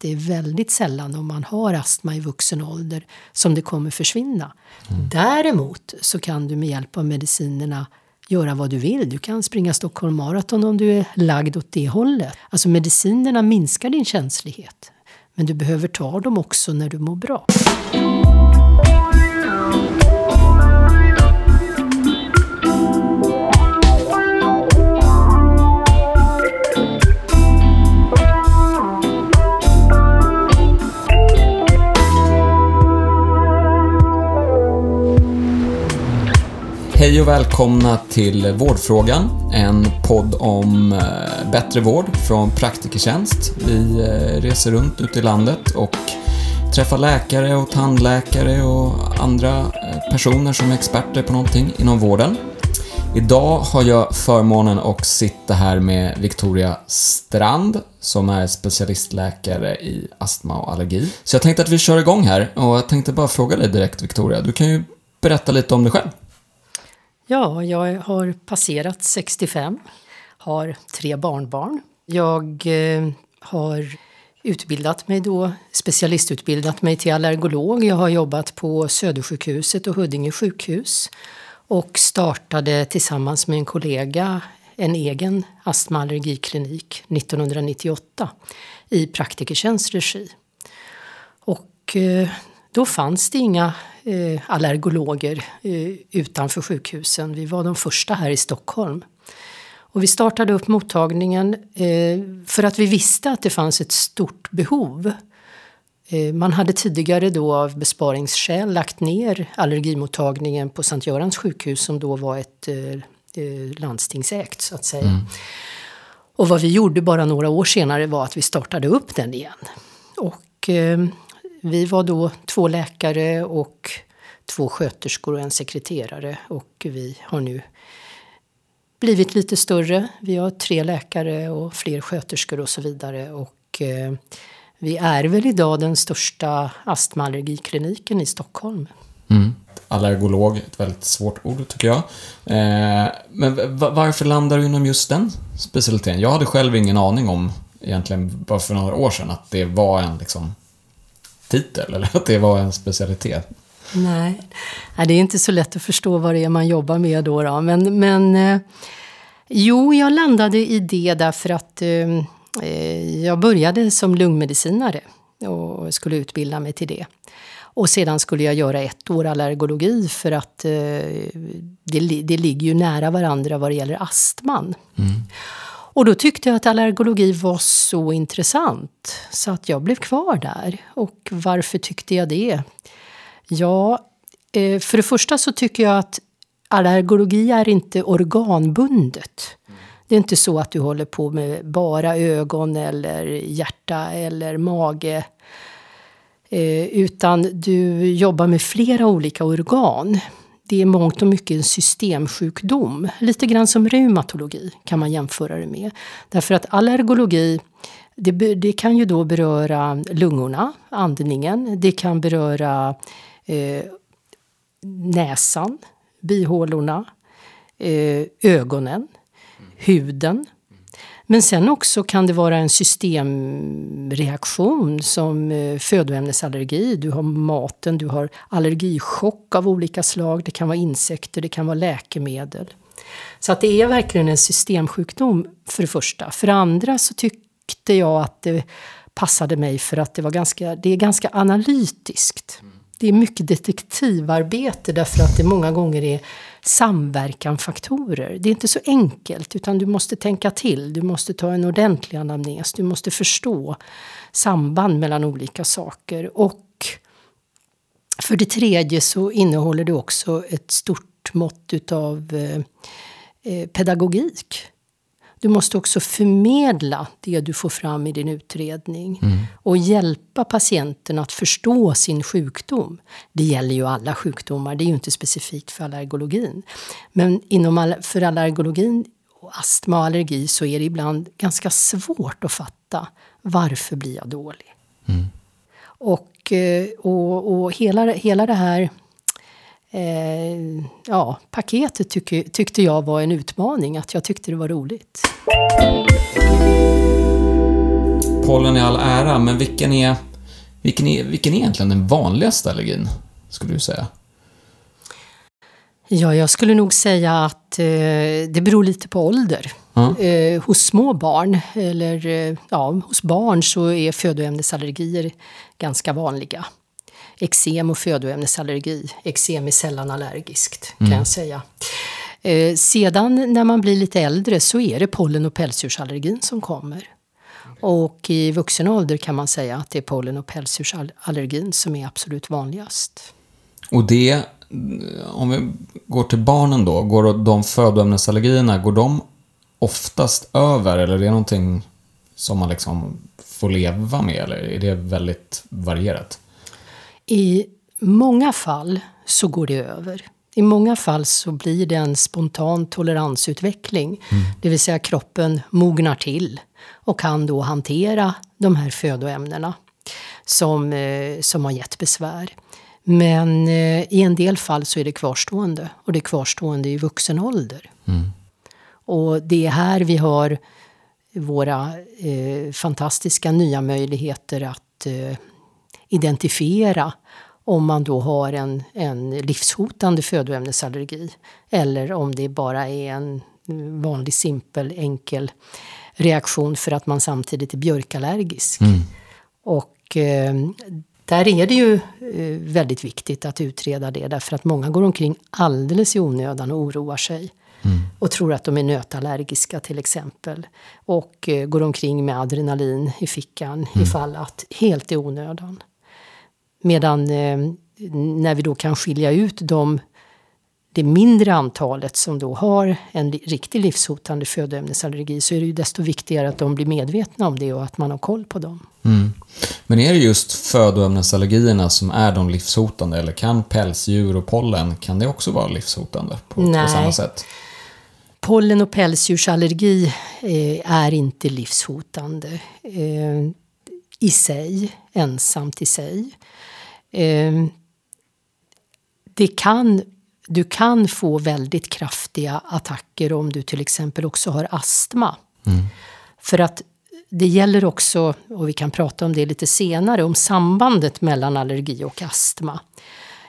det är väldigt sällan om man har astma i vuxen ålder som det kommer försvinna. Mm. Däremot så kan du med hjälp av medicinerna göra vad du vill. Du kan springa Stockholm Marathon om du är lagd åt det hållet. Alltså medicinerna minskar din känslighet. Men du behöver ta dem också när du mår bra. Hej och välkomna till Vårdfrågan, en podd om eh, bättre vård från Praktikertjänst. Vi eh, reser runt ute i landet och träffar läkare och tandläkare och andra eh, personer som är experter på någonting inom vården. Idag har jag förmånen att sitta här med Victoria Strand som är specialistläkare i astma och allergi. Så jag tänkte att vi kör igång här och jag tänkte bara fråga dig direkt Victoria, du kan ju berätta lite om dig själv. Ja, jag har passerat 65, har tre barnbarn. Jag eh, har utbildat mig då, specialistutbildat mig till allergolog. Jag har jobbat på Södersjukhuset och Huddinge sjukhus och startade tillsammans med en kollega en egen astma och allergiklinik 1998 i Praktikertjänst regi. Och eh, då fanns det inga eh, allergologer eh, utanför sjukhusen. Vi var de första här i Stockholm. Och vi startade upp mottagningen eh, för att vi visste att det fanns ett stort behov. Eh, man hade tidigare då av besparingsskäl lagt ner allergimottagningen på Sankt Görans sjukhus som då var ett eh, eh, landstingsägt så att säga. Mm. Och vad vi gjorde bara några år senare var att vi startade upp den igen. Och vi var då två läkare och två sköterskor och en sekreterare och vi har nu blivit lite större. Vi har tre läkare och fler sköterskor och så vidare. Och eh, vi är väl idag den största astmaallergikliniken i Stockholm. Mm. Allergolog, ett väldigt svårt ord tycker jag. Eh, men varför landar du inom just den specialiteten? Jag hade själv ingen aning om, egentligen bara för några år sedan, att det var en liksom titel eller att det var en specialitet. Nej, det är inte så lätt att förstå vad det är man jobbar med då. då. Men, men eh, jo, jag landade i det därför att eh, eh, jag började som lungmedicinare och skulle utbilda mig till det. Och sedan skulle jag göra ett år allergologi för att eh, det, det ligger ju nära varandra vad det gäller astman. Mm. Och då tyckte jag att allergologi var så intressant så att jag blev kvar där. Och varför tyckte jag det? Ja, eh, för det första så tycker jag att allergologi är inte organbundet. Det är inte så att du håller på med bara ögon eller hjärta eller mage. Eh, utan du jobbar med flera olika organ det är mångt och mycket en systemsjukdom. Lite grann som reumatologi kan man jämföra det med. Därför att allergologi det, det kan ju då beröra lungorna, andningen. Det kan beröra eh, näsan, bihålorna, eh, ögonen, huden. Men sen också kan det vara en systemreaktion som eh, födoämnesallergi. Du har maten, du har allergichock av olika slag. Det kan vara insekter, det kan vara läkemedel. Så att det är verkligen en systemsjukdom för det första. För det andra så tyckte jag att det passade mig för att det, var ganska, det är ganska analytiskt. Det är mycket detektivarbete därför att det många gånger är samverkanfaktorer. Det är inte så enkelt utan du måste tänka till. Du måste ta en ordentlig anamnes. Du måste förstå samband mellan olika saker. Och för det tredje så innehåller det också ett stort mått utav eh, eh pedagogik. Du måste också förmedla det du får fram i din utredning mm. och hjälpa patienten att förstå sin sjukdom. Det gäller ju alla sjukdomar, det är ju inte specifikt för allergologin. Men inom för allergologin, och astma och allergi så är det ibland ganska svårt att fatta varför blir jag dålig. Mm. Och, eh, och, och hela, hela det här eh, ja, paketet tyck, tyckte jag var en utmaning, att jag tyckte det var roligt. pollen i all ära, men vilken är, vilken är, vilken är egentligen den vanligaste allergin, skulle du säga? Ja, jag skulle nog säga att eh, det beror lite på ålder. Eh, hos små barn, eller eh, ja, hos barn så är födoämnesallergier ganska vanliga. Eksem och födoämnesallergi. Eksem är sällan allergiskt, kan jag säga. Eh, sedan när man blir lite äldre så är det pollen och pälsdjursallergin som kommer. Och i vuxen ålder kan man säga att det är pollen och pälsdjursallergin som är absolut vanligast. Och det, om vi går till barnen då, går de födoämnesallergierna, går de oftast över eller är det någonting som man liksom får leva med eller är det väldigt varierat? I många fall så går det över. I många fall så blir det en spontan toleransutveckling. Det vill säga kroppen mognar till och kan då hantera de här födoämnena som, eh, som har gett besvär. Men eh, i en del fall så är det kvarstående och det är kvarstående i vuxen ålder. Och det är här vi har våra eh, fantastiska nya möjligheter att eh, identifiera om man då har en, en livshotande födoämnesallergi eller om det bara är en vanlig simpel enkel reaktion för att man samtidigt är björkallergisk. Och eh, där är det ju eh, väldigt viktigt att utreda det därför att många går omkring alldeles i onödan och oroar sig. Och tror att de är nötallergiska till exempel. Och eh, går omkring med adrenalin i fickan ifall att helt i onödan. Medan eh, när vi då kan skilja ut de, det mindre antalet som då har en riktig livshotande födoämnesallergi så är det ju desto viktigare att de blir medvetna om det och att man har koll på dem. Mm. Men är det just födoämnesallergierna som är de livshotande eller kan pälsdjur och pollen, kan det också vara livshotande på, på Nej. samma sätt? Pollen och pälsdjursallergi eh, är inte livshotande eh, i sig, ensamt i sig. Eh, det kan, du kan få väldigt kraftiga attacker om du till exempel också har astma. För att det gäller också, och vi kan prata om det lite senare, om sambandet mellan allergi och astma.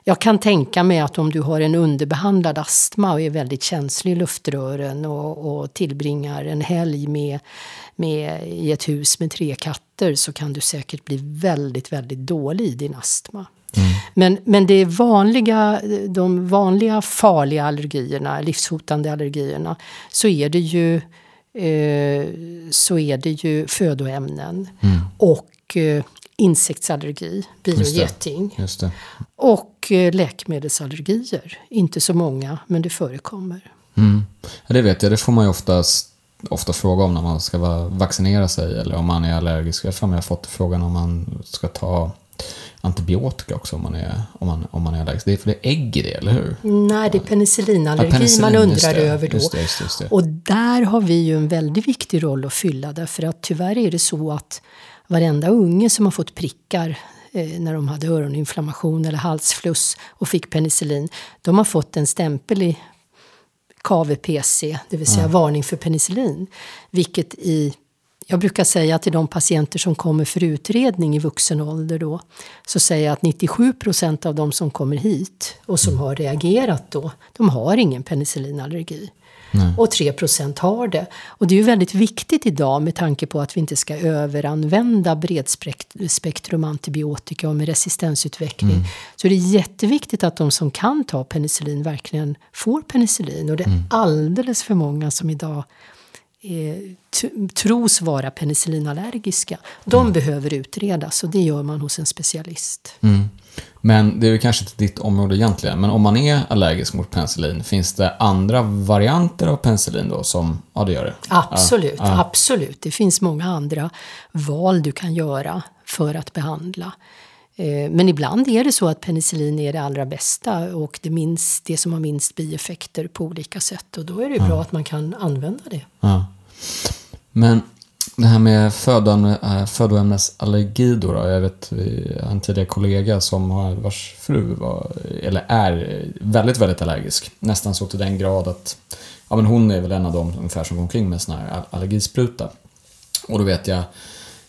Jag kan tänka mig att om du har en underbehandlad astma och är väldigt känslig i luftrören och, och tillbringar en helg med, med, i ett hus med tre katter så kan du säkert bli väldigt, väldigt dålig i din astma. Men, men det vanliga, de vanliga farliga allergierna, livshotande allergierna, så är det ju, eh, så är det ju födoämnen. Och eh, insektsallergi, bi och eh, läkemedelsallergier. Inte så många, men det förekommer. Mm. Ja, det vet jag, det får man ju oftast, ofta fråga om när man ska va- vaccinera sig eller om man är allergisk. Jag har fått frågan om man ska ta antibiotika också om man är, om man, om man är allergisk. Det är för det är ägg i det, eller hur? Nej, det är penicillinallergi Ja, penicillin, man undrar det. över då. Just det, just det, just det. Och där har vi ju en väldigt viktig roll att fylla därför att tyvärr är det så att varenda unge som har fått prickar eh, när de hade öroninflammation eller halsfluss och fick penicillin, de har fått en stämpel i KVPC, det vill säga varning för penicillin. Vilket i, jag brukar säga till de patienter som kommer för utredning i vuxen ålder då, så säger jag att 97 procent av de som kommer hit och som har reagerat då, de har ingen penicillinallergi. Och 3 procent har det. Och det är ju väldigt viktigt idag med tanke på att vi inte ska överanvända bredspektrum antibiotika och med resistensutveckling. Så det är jätteviktigt att de som kan ta penicillin verkligen får penicillin. Och det är alldeles för många som idag eh, tros vara penicillinallergiska. De behöver utredas och det gör man hos en specialist. Mm. Men det är ju kanske inte ditt område egentligen, men om man är allergisk mot penicillin, finns det andra varianter av penicillin då som, ja det gör det? Absolut, Ja, ja. absolut. Det finns många andra val du kan göra för att behandla. Eh, Men ibland är det så att penicillin är det allra bästa och det, minst, det som har minst bieffekter på olika sätt. Och då är det ju bra att man kan använda det. Ja. Men det här med eh, födoämnesallergi då, då. Jag vet har en tidigare kollega som har, vars fru var, eller är väldigt, väldigt allergisk. Nästan så till den grad att ja, men hon är väl en av dem ungefär som går omkring med sån här allergispruta. Och då vet jag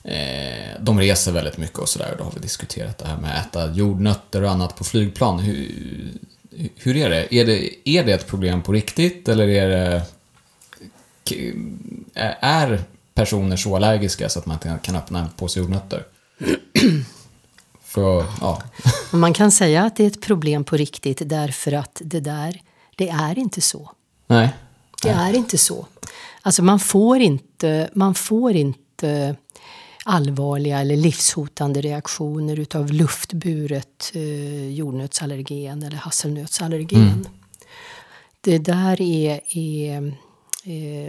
eh, de reser väldigt mycket och sådär. Då har vi diskuterat det här med att äta jordnötter och annat på flygplan. Hur, hur är det? Är, det? är det ett problem på riktigt eller är det... Är personer så allergiska så att man inte kan öppna en påse jordnötter? För, ja. Man kan säga att det är ett problem på riktigt därför att det där, det är inte så. Nej. Det är inte så. Alltså man får inte, man får inte allvarliga eller livshotande reaktioner utav luftburet eh, jordnötsallergen eller hasselnötsallergen. Mm. Det där är, är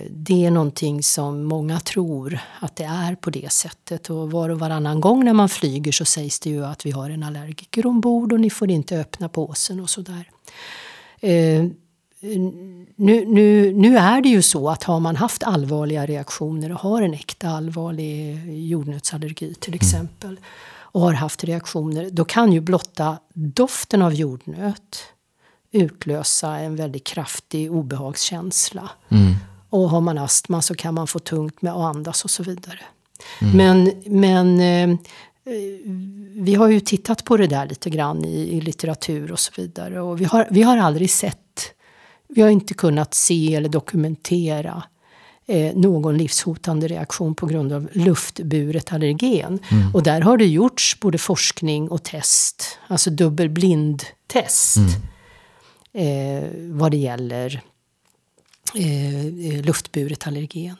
det är någonting som många tror att det är på det sättet. Och var och varannan gång när man flyger så sägs det ju att vi har en allergiker ombord och ni får inte öppna påsen och sådär. Eh, nu, nu, nu är det ju så att har man haft allvarliga reaktioner och har en äkta allvarlig jordnötsallergi till mm. exempel och har haft reaktioner, då kan ju blotta doften av jordnöt utlösa en väldigt kraftig obehagskänsla. Mm. Och har man astma så kan man få tungt med att andas och så vidare. Mm. Men, men eh, vi har ju tittat på det där lite grann i, i litteratur och så vidare. Och vi har, vi har aldrig sett vi har inte kunnat se eller dokumentera eh, någon livshotande reaktion på grund av luftburet allergen. Mm. Och där har det gjorts både forskning och test, alltså dubbelblindtest mm. Eh, vad det gäller eh, luftburet allergen.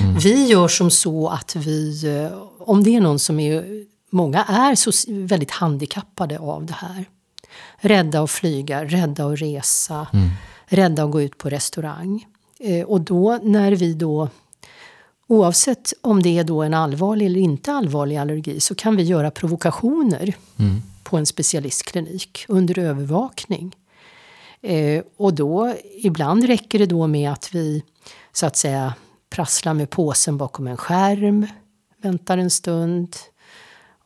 Mm. Vi gör som så att vi, eh, om det är någon som är, många är så väldigt handikappade av det här. Rädda att flyga, rädda att resa. Mm rädda att gå ut på restaurang. Eh, och då när vi då Oavsett om det är då en allvarlig eller inte allvarlig allergi så kan vi göra provokationer mm. på en specialistklinik under övervakning. Eh, och då, ibland räcker det då med att vi så att säga prasslar med påsen bakom en skärm, väntar en stund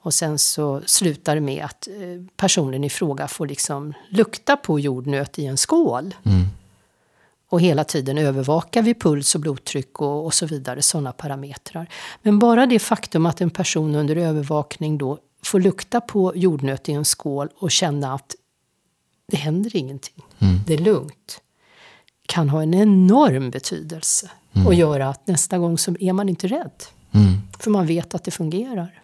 och sen så slutar det med att eh, personen i fråga får liksom lukta på jordnöt i en skål. Mm. Och hela tiden övervakar vi puls och blodtryck och, och så vidare, sådana parametrar. Men bara det faktum att en person under övervakning då får lukta på jordnöt i en skål och känna att det händer ingenting, mm. det är lugnt, kan ha en enorm betydelse. Mm. Och göra att nästa gång så är man inte rädd. Mm. För man vet att det fungerar.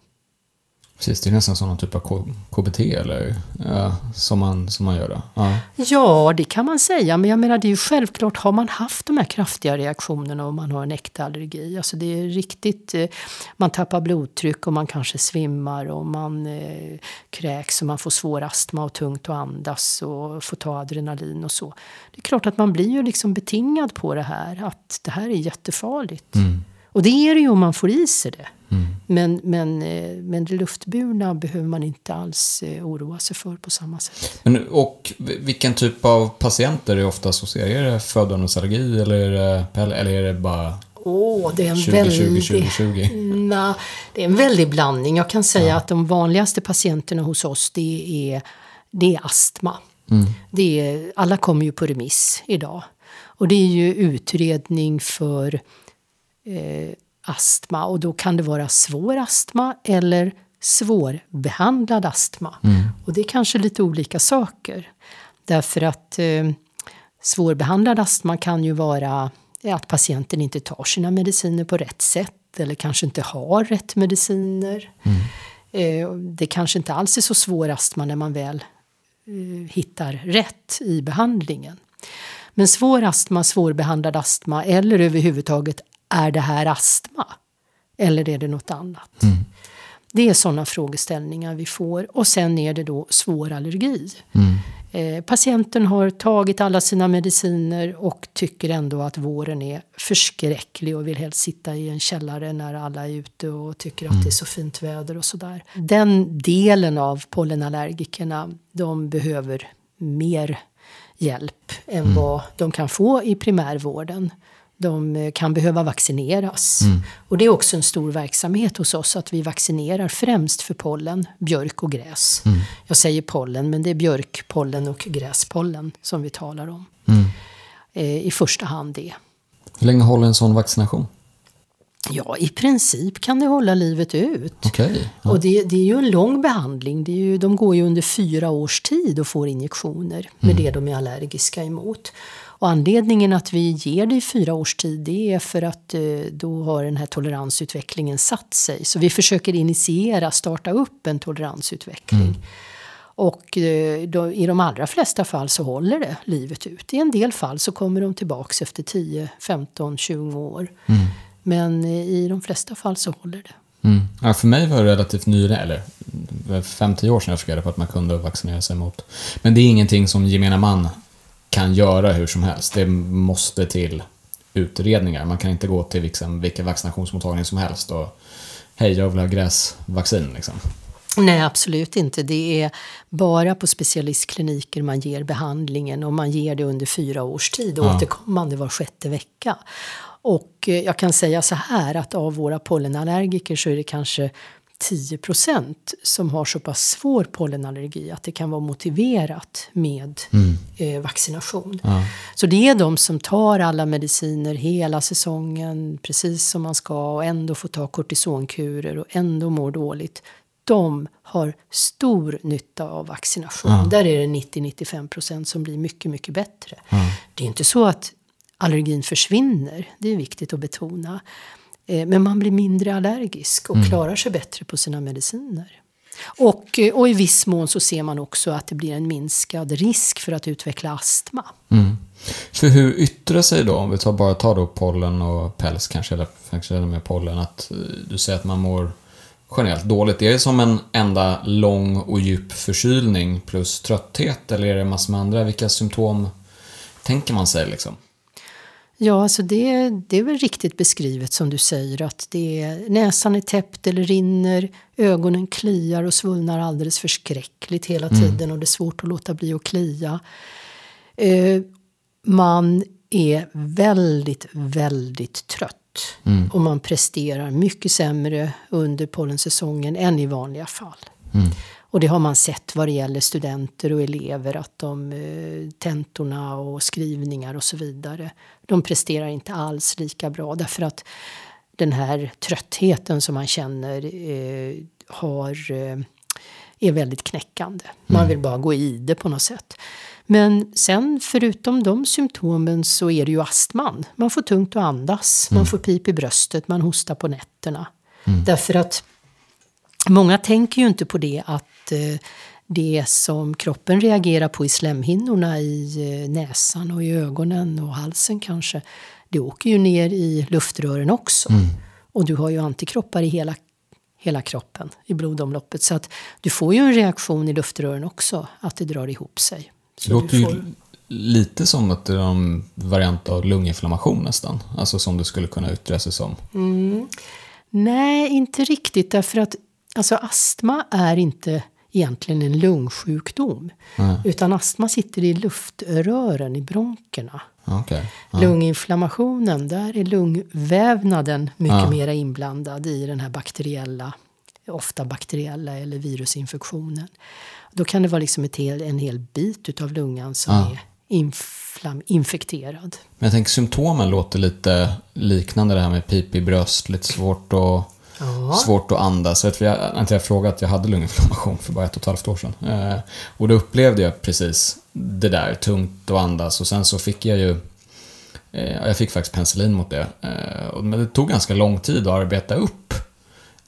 Precis, det är nästan som någon typ av KBT eller ja, som, man, som man gör då. Ja. ja, det kan man säga. Men jag menar, det är ju självklart, har man haft de här kraftiga reaktionerna och man har en äkta allergi. Alltså det är riktigt, eh, man tappar blodtryck och man kanske svimmar och man eh, kräks och man får svår astma och tungt att andas och får ta adrenalin och så. Det är klart att man blir ju liksom betingad på det här, att det här är jättefarligt. Mm. Och det är det ju om man får i sig det. Mm. Men, men, eh, men det luftburna behöver man inte alls eh, oroa sig för på samma sätt. Men, och vilken typ av patienter är ofta associerade? Födoämnesallergi eller, eller är det bara Åh, det är en 20, väldig... 20, 20, na, det är en väldig blandning. Jag kan säga ja. att de vanligaste patienterna hos oss det är, det är astma. Mm. Det är, alla kommer ju på remiss idag. Och det är ju utredning för eh, astma och då kan det vara svår astma eller svårbehandlad astma. Mm. Och det är kanske lite olika saker. Därför att eh, svårbehandlad astma kan ju vara att patienten inte tar sina mediciner på rätt sätt eller kanske inte har rätt mediciner. Mm. Eh, det kanske inte alls är så svår astma när man väl eh, hittar rätt i behandlingen. Men svår astma, svårbehandlad astma eller överhuvudtaget är det här astma? Eller är det något annat? Mm. Det är sådana frågeställningar vi får. Och sen är det då svår allergi. Mm. Eh, patienten har tagit alla sina mediciner och tycker ändå att våren är förskräcklig och vill helst sitta i en källare när alla är ute och tycker mm. att det är så fint väder och sådär. Den delen av pollenallergikerna, de behöver mer hjälp än mm. vad de kan få i primärvården de eh, kan behöva vaccineras. Mm. Och det är också en stor verksamhet hos oss att vi vaccinerar främst för pollen, björk och gräs. Mm. Jag säger pollen, men det är björkpollen och gräspollen som vi talar om. Mm. Eh, I första hand det. Hur länge håller en sån vaccination? Ja, i princip kan det hålla livet ut. Okej. Ja. Och det, det är ju en lång behandling. Det är ju, de går ju under fyra års tid och får injektioner med det de är allergiska emot. Och anledningen att vi ger det i fyra års tid det är för att eh, då har den här toleransutvecklingen satt sig. Så vi försöker initiera, starta upp en toleransutveckling. Och eh, då, i de allra flesta fall så håller det livet ut. I en del fall så kommer de tillbaks efter 10, 15, 20 år. Men eh, i de flesta fall så håller det. Mm. Ja, för mig var det relativt nyligen, eller 5-10 år sedan jag fick reda på att man kunde vaccinera sig mot. Men det är ingenting som gemene man kan göra hur som helst. Det måste till utredningar. Man kan inte gå till liksom, vilken vaccinationsmottagning som helst och hej, jag vill ha gräsvaccin. Liksom. Nej, absolut inte. Det är bara på specialistkliniker man ger behandlingen och man ger det under fyra års tid Ja. återkommande var sjätte vecka. Och eh, jag kan säga så här att av våra pollenallergiker så är det kanske 10% som har så pass svår pollenallergi att det kan vara motiverat med eh, vaccination. Ja. Så det är de som tar alla mediciner hela säsongen precis som man ska och ändå får ta kortisonkurer och ändå mår dåligt. De har stor nytta av vaccination. Där är det 90-95% som blir mycket, mycket bättre. Det är inte så att allergin försvinner, det är viktigt att betona. Eh, Men man blir mindre allergisk och klarar sig bättre på sina mediciner. Och, eh, och i viss mån så ser man också att det blir en minskad risk för att utveckla astma. Mm. För hur yttrar sig då, om vi tar, bara tar då pollen och päls kanske, eller kanske ännu mer pollen, att eh, du säger att man mår generellt dåligt. Är det som en enda lång och djup förkylning plus trötthet, eller är det massor med andra? Vilka symptom tänker man sig liksom? Ja, alltså det, det är väl riktigt beskrivet som du säger att det är, näsan är täppt eller rinner, ögonen kliar och svullnar alldeles förskräckligt hela tiden och det är svårt att låta bli att klia. Eh, man är väldigt, väldigt trött och man presterar mycket sämre under pollensäsongen än i vanliga fall. Och det har man sett vad det gäller studenter och elever att de eh, tentorna och skrivningar och så vidare. De presterar inte alls lika bra därför att den här tröttheten som man känner eh, har, eh, är väldigt knäckande. Man vill bara gå i det på något sätt. Men sen förutom de symptomen så är det ju astman. Man får tungt att andas, man får pip i bröstet, man hostar på nätterna. Därför att Många tänker ju inte på det att eh, det som kroppen reagerar på i slemhinnorna i eh, näsan och i ögonen och halsen kanske, det åker ju ner i luftrören också. Och du har ju antikroppar i hela, hela kroppen, i blodomloppet. Så att du får ju en reaktion i luftrören också, att det drar ihop sig. Så Det låter ju får- lite som att det är en variant av lunginflammation nästan. Alltså som det skulle kunna yttra sig som. Nej, inte riktigt. Därför att alltså, astma är inte egentligen en lungsjukdom. Utan astma sitter i luftrören, i bronkerna. Ja, Okej. Lunginflammationen, där är lungvävnaden mycket Ja. mera inblandad i den här bakteriella, ofta bakteriella eller virusinfektionen. Då kan det vara liksom ett hel, en hel bit utav lungan som är inflam, infekterad. Men jag tänker symptomen låter lite liknande det här med pip i bröst, lite svårt att, Svårt att andas. Vet, jag, jag, jag frågade att jag hade lunginflammation för bara ett och ett halvt år sedan. Eh, och då upplevde jag precis det där, tungt att andas. Och sen så fick jag ju eh, jag fick faktiskt penicillin mot det. Eh, och- men det tog ganska lång tid att arbeta upp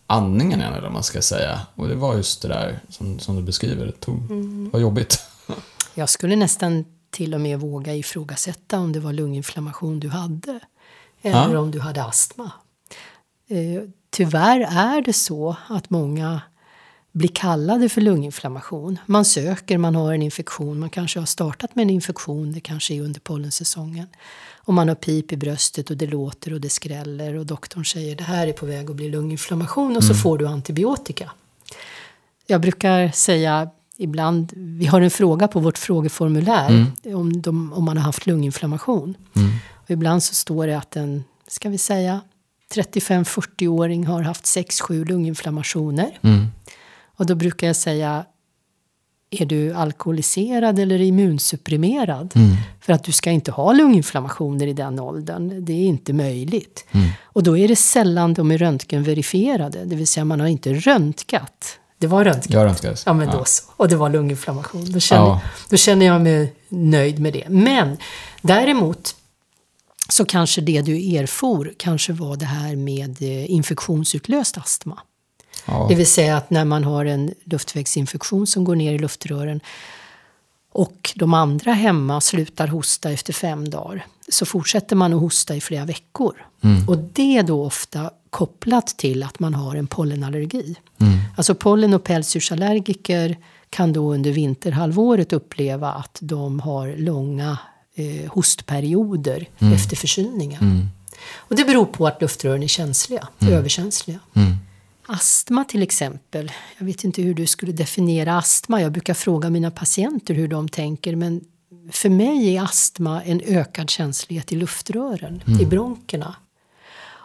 andningen igen, eller man ska säga. Och det var just det där som, som du beskriver. Det, tog, det var jobbigt. Jag skulle nästan till och med våga ifrågasätta om det var lunginflammation du hade. Eller Ja. om du hade astma. Tyvärr är det så att många blir kallade för lunginflammation. Man söker, man har en infektion, man kanske har startat med en infektion, det kanske är under pollensäsongen. Och man har pip i bröstet och det låter och det skräller och doktorn säger det här är på väg att bli lunginflammation och så får du antibiotika. Jag brukar säga ibland, vi har en fråga på vårt frågeformulär om, de, om man har haft lunginflammation. Och ibland så står det att en, ska vi säga, 35-40-åring har haft 6-7 lunginflammationer. Och då brukar jag säga, är du alkoholiserad eller immunsupprimerad? Mm. För att du ska inte ha lunginflammationer i den åldern. Det är inte möjligt. Mm. Och då är det sällan de är röntgenverifierade. Det vill säga man har inte röntgat. Det var röntgat. Jag önskades. Ja, men då så. Och det var lunginflammation. Då känner, Ja. då känner jag mig nöjd med det. Men däremot så kanske det du erfor kanske var det här med eh, infektionsutlöst astma. Ja. Det vill säga att när man har en luftvägsinfektion som går ner i luftrören och de andra hemma slutar hosta efter fem dagar så fortsätter man att hosta i flera veckor. Och det är då ofta kopplat till att man har en pollenallergi. Alltså pollen och pälsdjursallergiker kan då under vinterhalvåret uppleva att de har långa eh, hostperioder efter förkylningar. Och det beror på att luftrören är känsliga, överkänsliga. Astma till exempel. Jag vet inte hur du skulle definiera astma. Jag brukar fråga mina patienter hur de tänker. Men för mig är astma en ökad känslighet i luftrören, i bronkerna.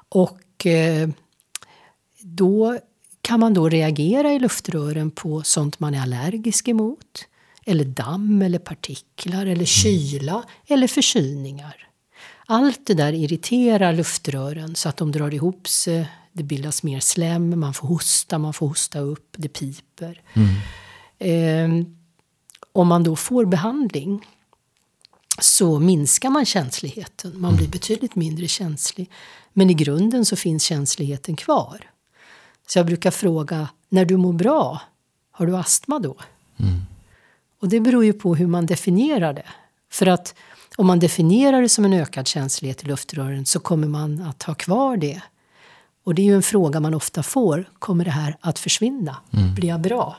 Och eh, då kan man då reagera i luftrören på sånt man är allergisk emot. Eller damm, eller partiklar, eller kyla, eller förkylningar. Allt det där irriterar luftrören så att de drar ihop sig. Det bildas mer slem, man får hosta, man får hosta upp, det piper. Eh, om man då får behandling så minskar man känsligheten. Man blir betydligt mindre känslig. Men i grunden så finns känsligheten kvar. Så jag brukar fråga, när du mår bra, har du astma då? Och det beror ju på hur man definierar det. För att om man definierar det som en ökad känslighet i luftrören så kommer man att ha kvar det. Och det är ju en fråga man ofta får. Kommer det här att försvinna? Blir jag bra?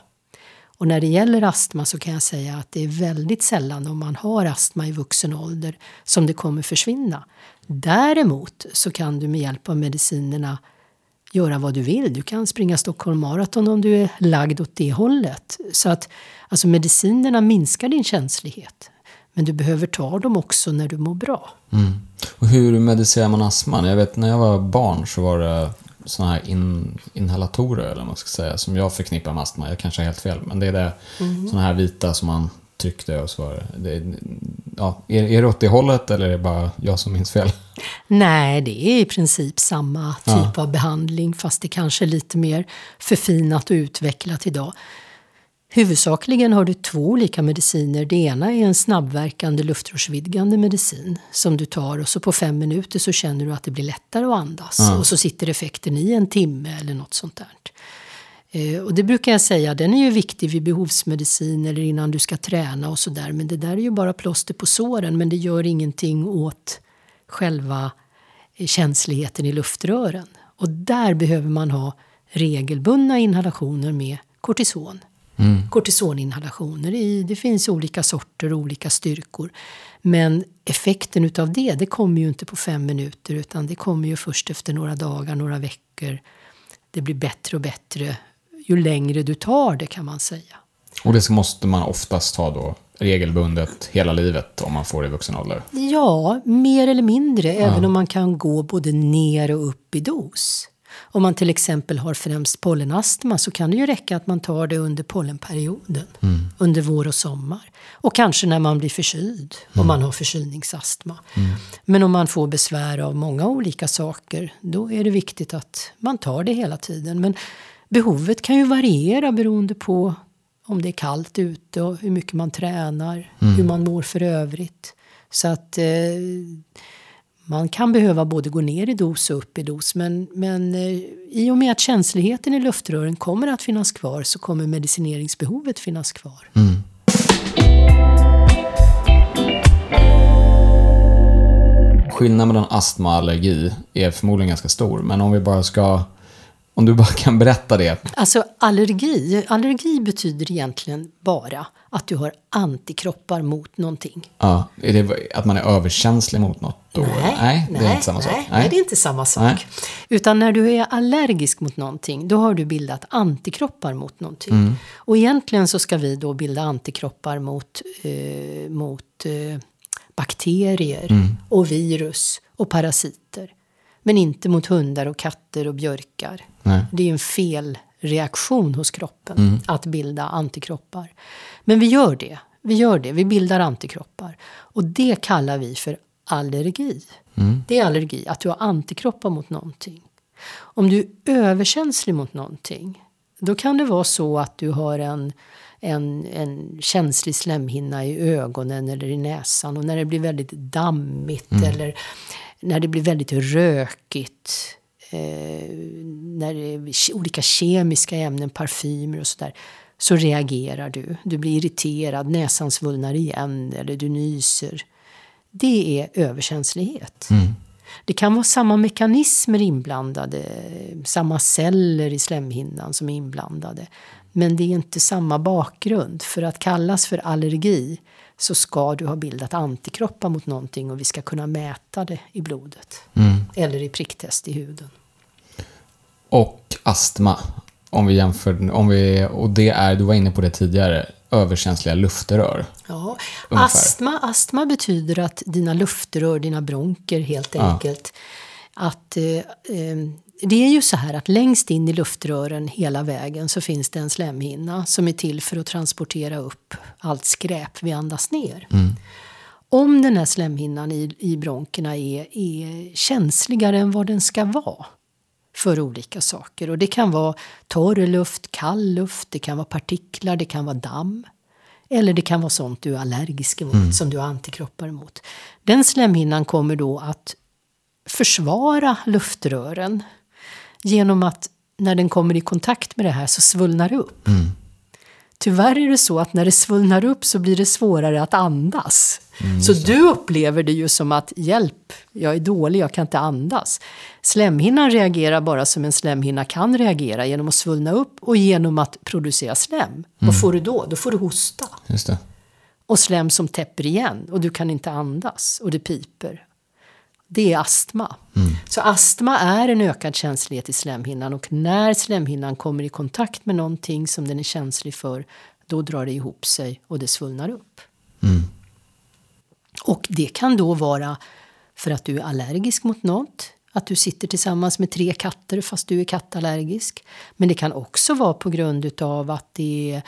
Och när det gäller astma så kan jag säga att det är väldigt sällan om man har astma i vuxen ålder som det kommer försvinna. Däremot så kan du med hjälp av medicinerna göra vad du vill. Du kan springa Stockholm Marathon om du är lagd åt det hållet. Så att alltså medicinerna minskar din känslighet. Men du behöver ta dem också när du mår bra. Mm. Och hur medicinerar man astman? Jag vet när jag var barn så var det såna här in, inhalatorer eller vad man ska säga som jag förknippar med astma. Jag kanske har helt fel men det är det såna här vita som man tryckte och så det. ja, är, är det åt det hållet eller är det bara jag som minns fel? Nej, det är i princip samma typ av behandling fast det kanske är lite mer förfinat och utvecklat idag. Huvudsakligen har du två olika mediciner. Det ena är en snabbverkande luftrörsvidgande medicin som du tar och så på fem minuter så känner du att det blir lättare att andas. Och så sitter effekten i en timme eller något sånt där. Eh, Och det brukar jag säga, den är ju viktig vid behovsmedicin eller innan du ska träna och sådär. Men det där är ju bara plåster på såren men det gör ingenting åt själva eh, känsligheten i luftrören. Och där behöver man ha regelbundna inhalationer med kortison. Kortisoninhalationer, i, det finns olika sorter och olika styrkor. Men effekten utav det, det kommer ju inte på fem minuter utan det kommer ju först efter några dagar, några veckor. Det blir bättre och bättre ju längre du tar det kan man säga. Och det måste man oftast ta då regelbundet hela livet om man får det i vuxen ålder. Ja, mer eller mindre, även om man kan gå både ner och upp i dos. Om man till exempel har främst pollenastma så kan det ju räcka att man tar det under pollenperioden, under vår och sommar. Och kanske när man blir förkyld, om man har förkylningsastma. Men om man får besvär av många olika saker, då är det viktigt att man tar det hela tiden. Men behovet kan ju variera beroende på om det är kallt ute och hur mycket man tränar, hur man mår för övrigt. Så att eh, man kan behöva både gå ner i dos och upp i dos. Men, men eh, i och med att känsligheten i luftrören kommer att finnas kvar så kommer medicineringsbehovet finnas kvar. Skillnaden mellan astma och allergi är förmodligen ganska stor, men om vi bara ska... Om du bara kan berätta det. Alltså allergi, allergi betyder egentligen bara att du har antikroppar mot någonting. Ja, är det att man är överkänslig mot något då? Nej, det är inte samma sak. Nej, nej, det är inte samma sak. Nej. Utan när du är allergisk mot någonting, då har du bildat antikroppar mot någonting. Mm. Och egentligen så ska vi då bilda antikroppar mot, eh, mot eh, bakterier Mm. och virus och parasiter. Men inte mot hundar och katter och björkar. Nej. Det är en fel reaktion hos kroppen att bilda antikroppar. Men vi gör det. Vi gör det. Vi bildar antikroppar. Och det kallar vi för allergi. Det är allergi, att du har antikroppar mot någonting. Om du är överkänslig mot någonting, då kan det vara så att du har en, en, en känslig slemhinna i ögonen eller i näsan. Och när det blir väldigt dammigt eller när det blir väldigt rökigt eh, när det är olika kemiska ämnen, parfymer och sådär, så reagerar du. Du blir irriterad, näsan svullnar igen eller du nyser. Det är överkänslighet. Det kan vara samma mekanismer inblandade, samma celler i slemhinnan som är inblandade. Men det är inte samma bakgrund. För att kallas för allergi så ska du ha bildat antikroppar mot någonting och vi ska kunna mäta det i blodet. Eller i pricktest i huden. Och astma. Om vi jämför, om vi, och det är, du var inne på det tidigare, överkänsliga luftrör. Ja, Ungefär. astma, astma betyder att dina luftrör, dina bronker helt enkelt, att eh, eh, det är ju så här att längst in i luftrören hela vägen så finns det en slemhinna som är till för att transportera upp allt skräp vi andas ner. Om den här slemhinnan i, i bronkerna är, är känsligare än vad den ska vara för olika saker. Och det kan vara torr luft, kall luft, det kan vara partiklar, det kan vara damm. Eller det kan vara sånt du är allergisk emot, som du har antikroppar emot. Den slemhinnan kommer då att försvara luftrören genom att när den kommer i kontakt med det här så svullnar det upp. Tyvärr är det så att när det svullnar upp så blir det svårare att andas. så du upplever det ju som att hjälp, jag är dålig, jag kan inte andas. Slemhinnan reagerar bara som en slemhinna kan reagera genom att svullna upp och genom att producera slem. Vad får du då? Då får du hosta. Och slem som täpper igen och du kan inte andas och det piper. Det är astma. Så astma är en ökad känslighet i slemhinnan och när slemhinnan kommer i kontakt med någonting som den är känslig för då drar det ihop sig och det svullnar upp. Och det kan då vara för att du är allergisk mot något. Att du sitter tillsammans med tre katter fast du är kattallergisk. Men det kan också vara på grund utav att det är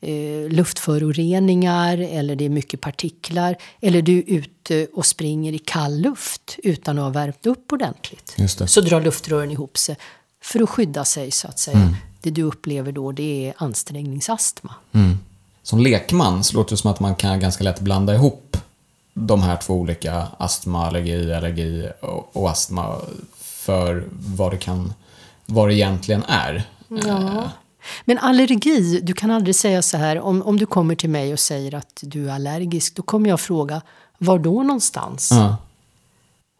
eh, luftföroreningar eller det är mycket partiklar. Eller du är ute och springer i kall luft utan att ha värmt upp ordentligt. Så drar luftrören ihop sig för att skydda sig så att säga. Det du upplever då det är ansträngningsastma. Som lekman så låter det som att man kan ganska lätt blanda ihop de här två olika astma, allergi, allergi och, och astma för vad det kan, vad det egentligen är. Ja. Men allergi, du kan aldrig säga så här, om, om du kommer till mig och säger att du är allergisk, då kommer jag fråga, var då någonstans? Ja,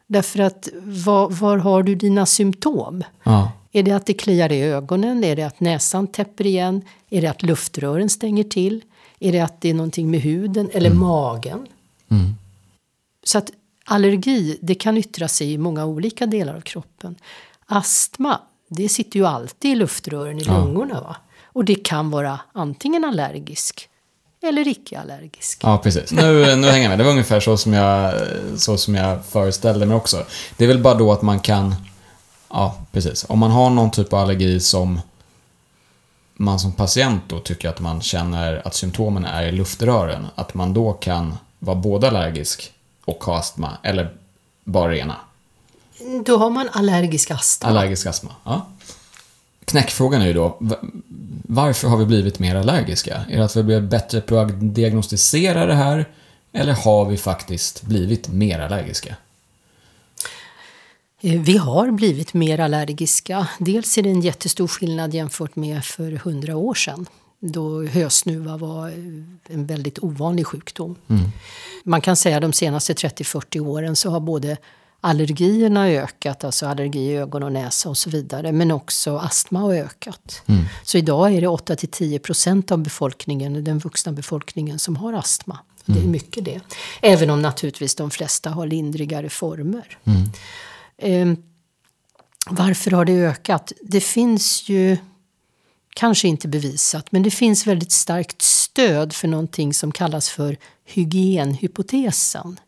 Därför att, var, var har du dina symptom? ja, Är det att det kliar i ögonen? Är det att näsan täpper igen? Är det att luftrören stänger till? Är det att det är någonting med huden eller magen? Så att allergi, det kan yttra sig i många olika delar av kroppen. Astma, det sitter ju alltid i luftrören i lungorna. Va? Och det kan vara antingen allergisk eller icke-allergisk. ja precis. Nu, nu hänger jag med. Det var ungefär så som, jag, så som jag föreställde mig också. Det är väl bara då att man kan, ja precis. Om man har någon typ av allergi som man som patient då tycker att man känner att symptomen är i luftrören, att man då kan vara både allergisk och ha astma, eller bara rena. Då har man allergisk astma. Allergisk astma, ja. Knäckfrågan är ju då, va- varför har vi blivit mer allergiska? Är det att vi blir bättre på att diagnostisera det här? Eller har vi faktiskt blivit mer allergiska? Eh, Vi har blivit mer allergiska. Dels är det en jättestor skillnad jämfört med för hundra år sedan. Då hösnuva var eh, en väldigt ovanlig sjukdom. Man kan säga att de senaste 30-40 åren så har både allergierna ökat, alltså allergi i ögon och näsa och så vidare. Men också astma har ökat. Så idag är det 8-10 procent av befolkningen, den vuxna befolkningen som har astma. Det är mycket det. Även om naturligtvis de flesta har lindrigare former. Eh, varför har det ökat? Det finns ju, kanske inte bevisat, men det finns väldigt starkt stöd för någonting som kallas för hygienhypotesen.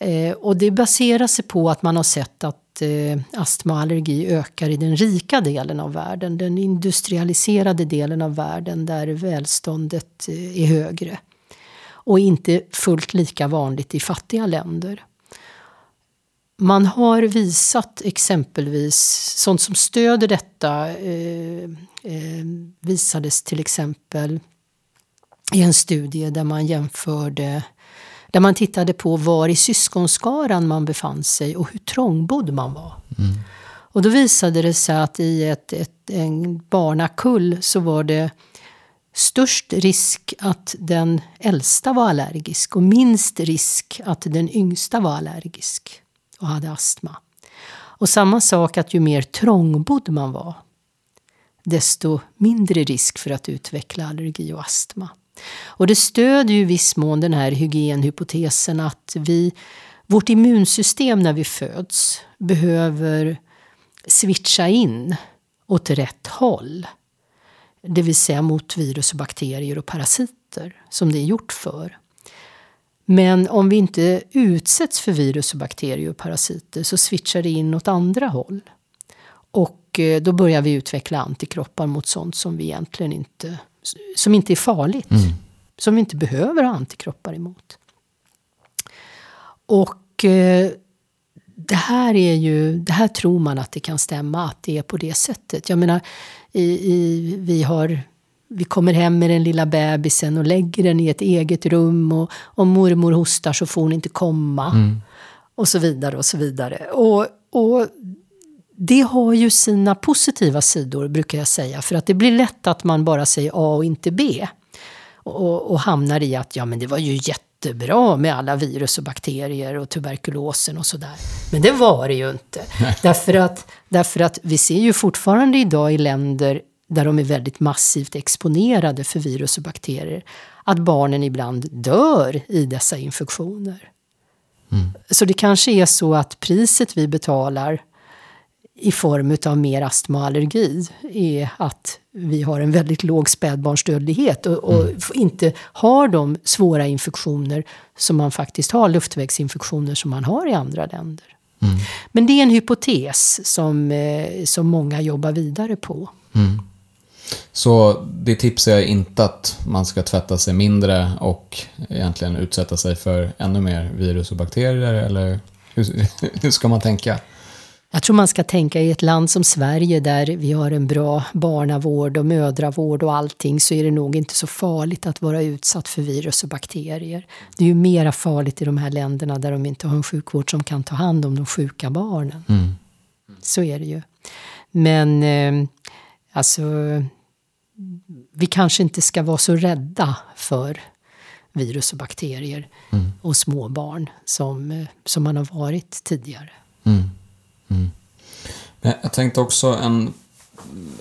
Eh, och det baserar sig på att man har sett att eh, astma och allergi ökar i den rika delen av världen, den industrialiserade delen av världen där välståndet eh, är högre. Och inte fullt lika vanligt i fattiga länder. Man har visat exempelvis, sånt som stöder detta eh, eh visades till exempel i en studie där man jämförde där man tittade på var i syskonskaran man befann sig och hur trångbodd man var. Mm. Och då visade det sig att i ett, ett, en barnakull så var det störst risk att den äldsta var allergisk och minst risk att den yngsta var allergisk och hade astma. Och samma sak att ju mer trångbodd man var desto mindre risk för att utveckla allergi och astma. Och det stödjer ju i viss mån den här hygienhypotesen att vi, vårt immunsystem när vi föds behöver switcha in åt rätt håll. Det vill säga mot virus och bakterier och parasiter som det är gjort för. Men om vi inte utsätts för virus och bakterier och parasiter så switchar det in åt andra håll. Och eh, då börjar vi utveckla antikroppar mot sånt som vi egentligen inte som inte är farligt. Mm. Som vi inte behöver ha antikroppar emot. Och eh, det här är ju, det här tror man att det kan stämma, att det är på det sättet. Jag menar, i, i, vi, har, vi kommer hem med den lilla bebisen och lägger den i ett eget rum och om mormor hostar så får hon inte komma. Mm. Och så vidare och så vidare. Och, och det har ju sina positiva sidor, brukar jag säga. För att det blir lätt att man bara säger A och inte B. Och, och hamnar i att ja, men det var ju jättebra med alla virus och bakterier och tuberkulosen och sådär. Men det var det ju inte. Därför att, därför att vi ser ju fortfarande idag i länder där de är väldigt massivt exponerade för virus och bakterier, att barnen ibland dör i dessa infektioner. Mm. Så det kanske är så att priset vi betalar i form av mer astma och allergi är att vi har en väldigt låg spädbarnsdödlighet och, och mm. inte har de svåra infektioner som man faktiskt har, luftvägsinfektioner som man har i andra länder. Mm. Men det är en hypotes som, eh, som många jobbar vidare på. Mm. Så det tips är inte att man ska tvätta sig mindre och egentligen utsätta sig för ännu mer virus och bakterier, eller hur, hur ska man tänka? Jag tror man ska tänka i ett land som Sverige där vi har en bra barnavård och mödravård och allting så är det nog inte så farligt att vara utsatt för virus och bakterier. Det är ju mera farligt i de här länderna där de inte har en sjukvård som kan ta hand om de sjuka barnen. Mm. Så är det ju. Men eh, alltså, vi kanske inte ska vara så rädda för virus och bakterier mm. och små barn som, eh, som man har varit tidigare. Mm. Mm. Men jag tänkte också en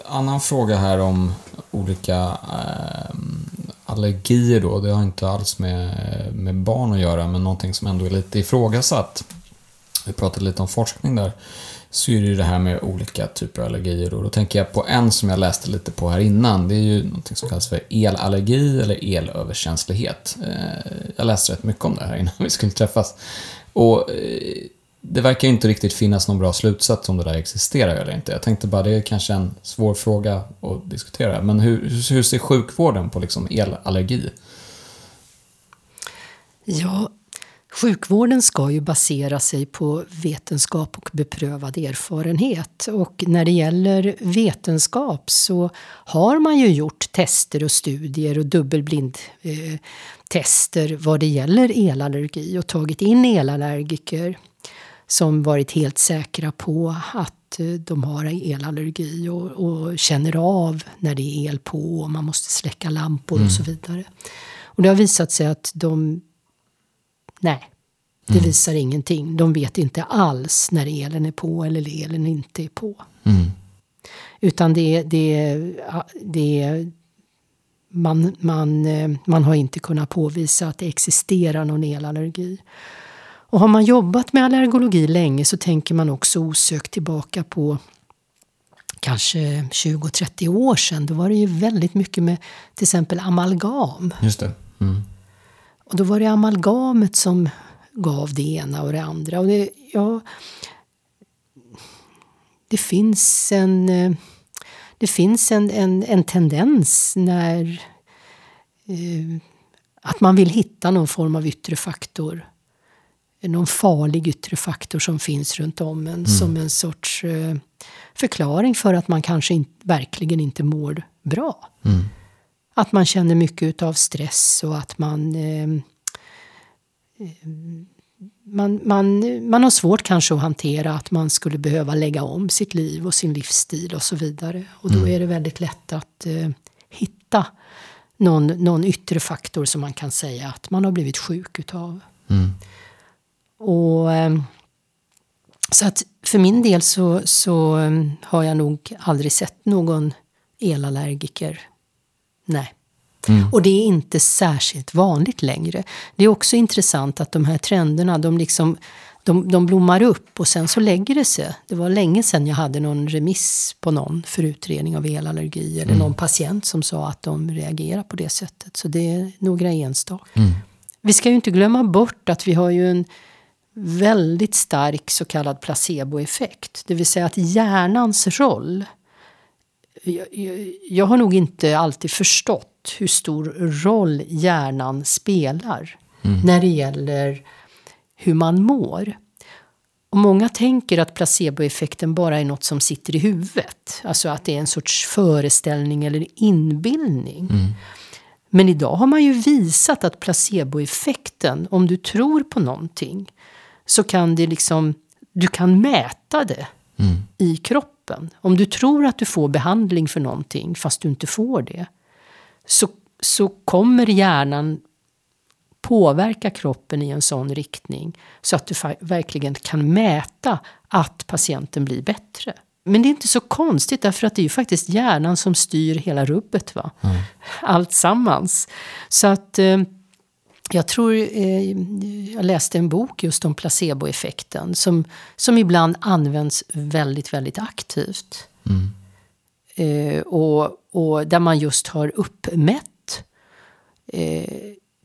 annan fråga här om olika eh, allergier då. Det har inte alls med, med barn att göra, men någonting som ändå är lite ifrågasatt. Vi pratade lite om forskning där. Så är det ju det här med olika typer av allergier. Och då tänker jag på en som jag läste lite på här innan. Det är ju någonting som kallas för elallergi eller elöverkänslighet. Eh, jag läste rätt mycket om det här innan vi skulle träffas. Och eh, det verkar inte riktigt finnas någon bra slutsats om det där existerar eller inte. Jag tänkte bara, det är kanske en svår fråga att diskutera. Men hur, hur ser sjukvården på liksom elallergi? Ja, sjukvården ska ju basera sig på vetenskap och beprövad erfarenhet. Och när det gäller vetenskap så har man ju gjort tester och studier och dubbelblindtester eh, vad det gäller elallergi och tagit in elallergiker som varit helt säkra på att eh, de har elallergi och, och känner av när det är el på och man måste släcka lampor mm. och så vidare. Och det har visat sig att de... Nej, det mm. visar ingenting. De vet inte alls när elen är på eller elen inte är på. Mm. Utan det, det, det man, man, eh, man har inte kunnat påvisa att det existerar någon elallergi. Och har man jobbat med allergologi länge så tänker man också osökt tillbaka på kanske 20-30 år sedan. Då var det ju väldigt mycket med till exempel amalgam. Just det. Mm. Och då var det amalgamet som gav det ena och det andra. Och det, ja, det finns en, eh, det finns en, en, en tendens när eh, att man vill hitta någon form av yttre faktor. Någon farlig yttre faktor som finns runt om en mm. som en sorts eh, förklaring för att man kanske in, verkligen inte mår bra. Mm. Att man känner mycket av stress och att man eh, man, man, man har svårt kanske att hantera att man skulle behöva lägga om sitt liv och sin livsstil och så vidare. Och då mm. är det väldigt lätt att eh, hitta någon, någon yttre faktor som man kan säga att man har blivit sjuk utav. Mm. Och, eh, så att för min del så, så eh, har jag nog aldrig sett någon elallergiker. Nej. Mm. Och det är inte särskilt vanligt längre. Det är också intressant att de här trenderna, de, liksom, de, de blommar upp och sen så lägger det sig. Det var länge sedan jag hade någon remiss på någon för utredning av elallergi eller mm. någon patient som sa att de reagerar på det sättet. Så det är några enstaka. Mm. Vi ska ju inte glömma bort att vi har ju en väldigt stark så kallad placeboeffekt. Det vill säga att hjärnans roll jag, jag, jag har nog inte alltid förstått hur stor roll hjärnan spelar mm. när det gäller hur man mår. Och många tänker att placeboeffekten bara är något som sitter i huvudet. Alltså att det är en sorts föreställning eller inbildning. Mm. Men idag har man ju visat att placeboeffekten, om du tror på någonting, så kan det liksom, du kan mäta det mm. i kroppen. Om du tror att du får behandling för någonting fast du inte får det, så, så kommer hjärnan påverka kroppen i en sån riktning så att du verkligen kan mäta att patienten blir bättre. Men det är inte så konstigt därför att det är ju faktiskt hjärnan som styr hela rubbet. Va? Mm. Allt sammans. Så att eh, jag tror, eh, jag läste en bok just om placeboeffekten som, som ibland används väldigt, väldigt aktivt. Mm. Eh, och, och där man just har uppmätt eh,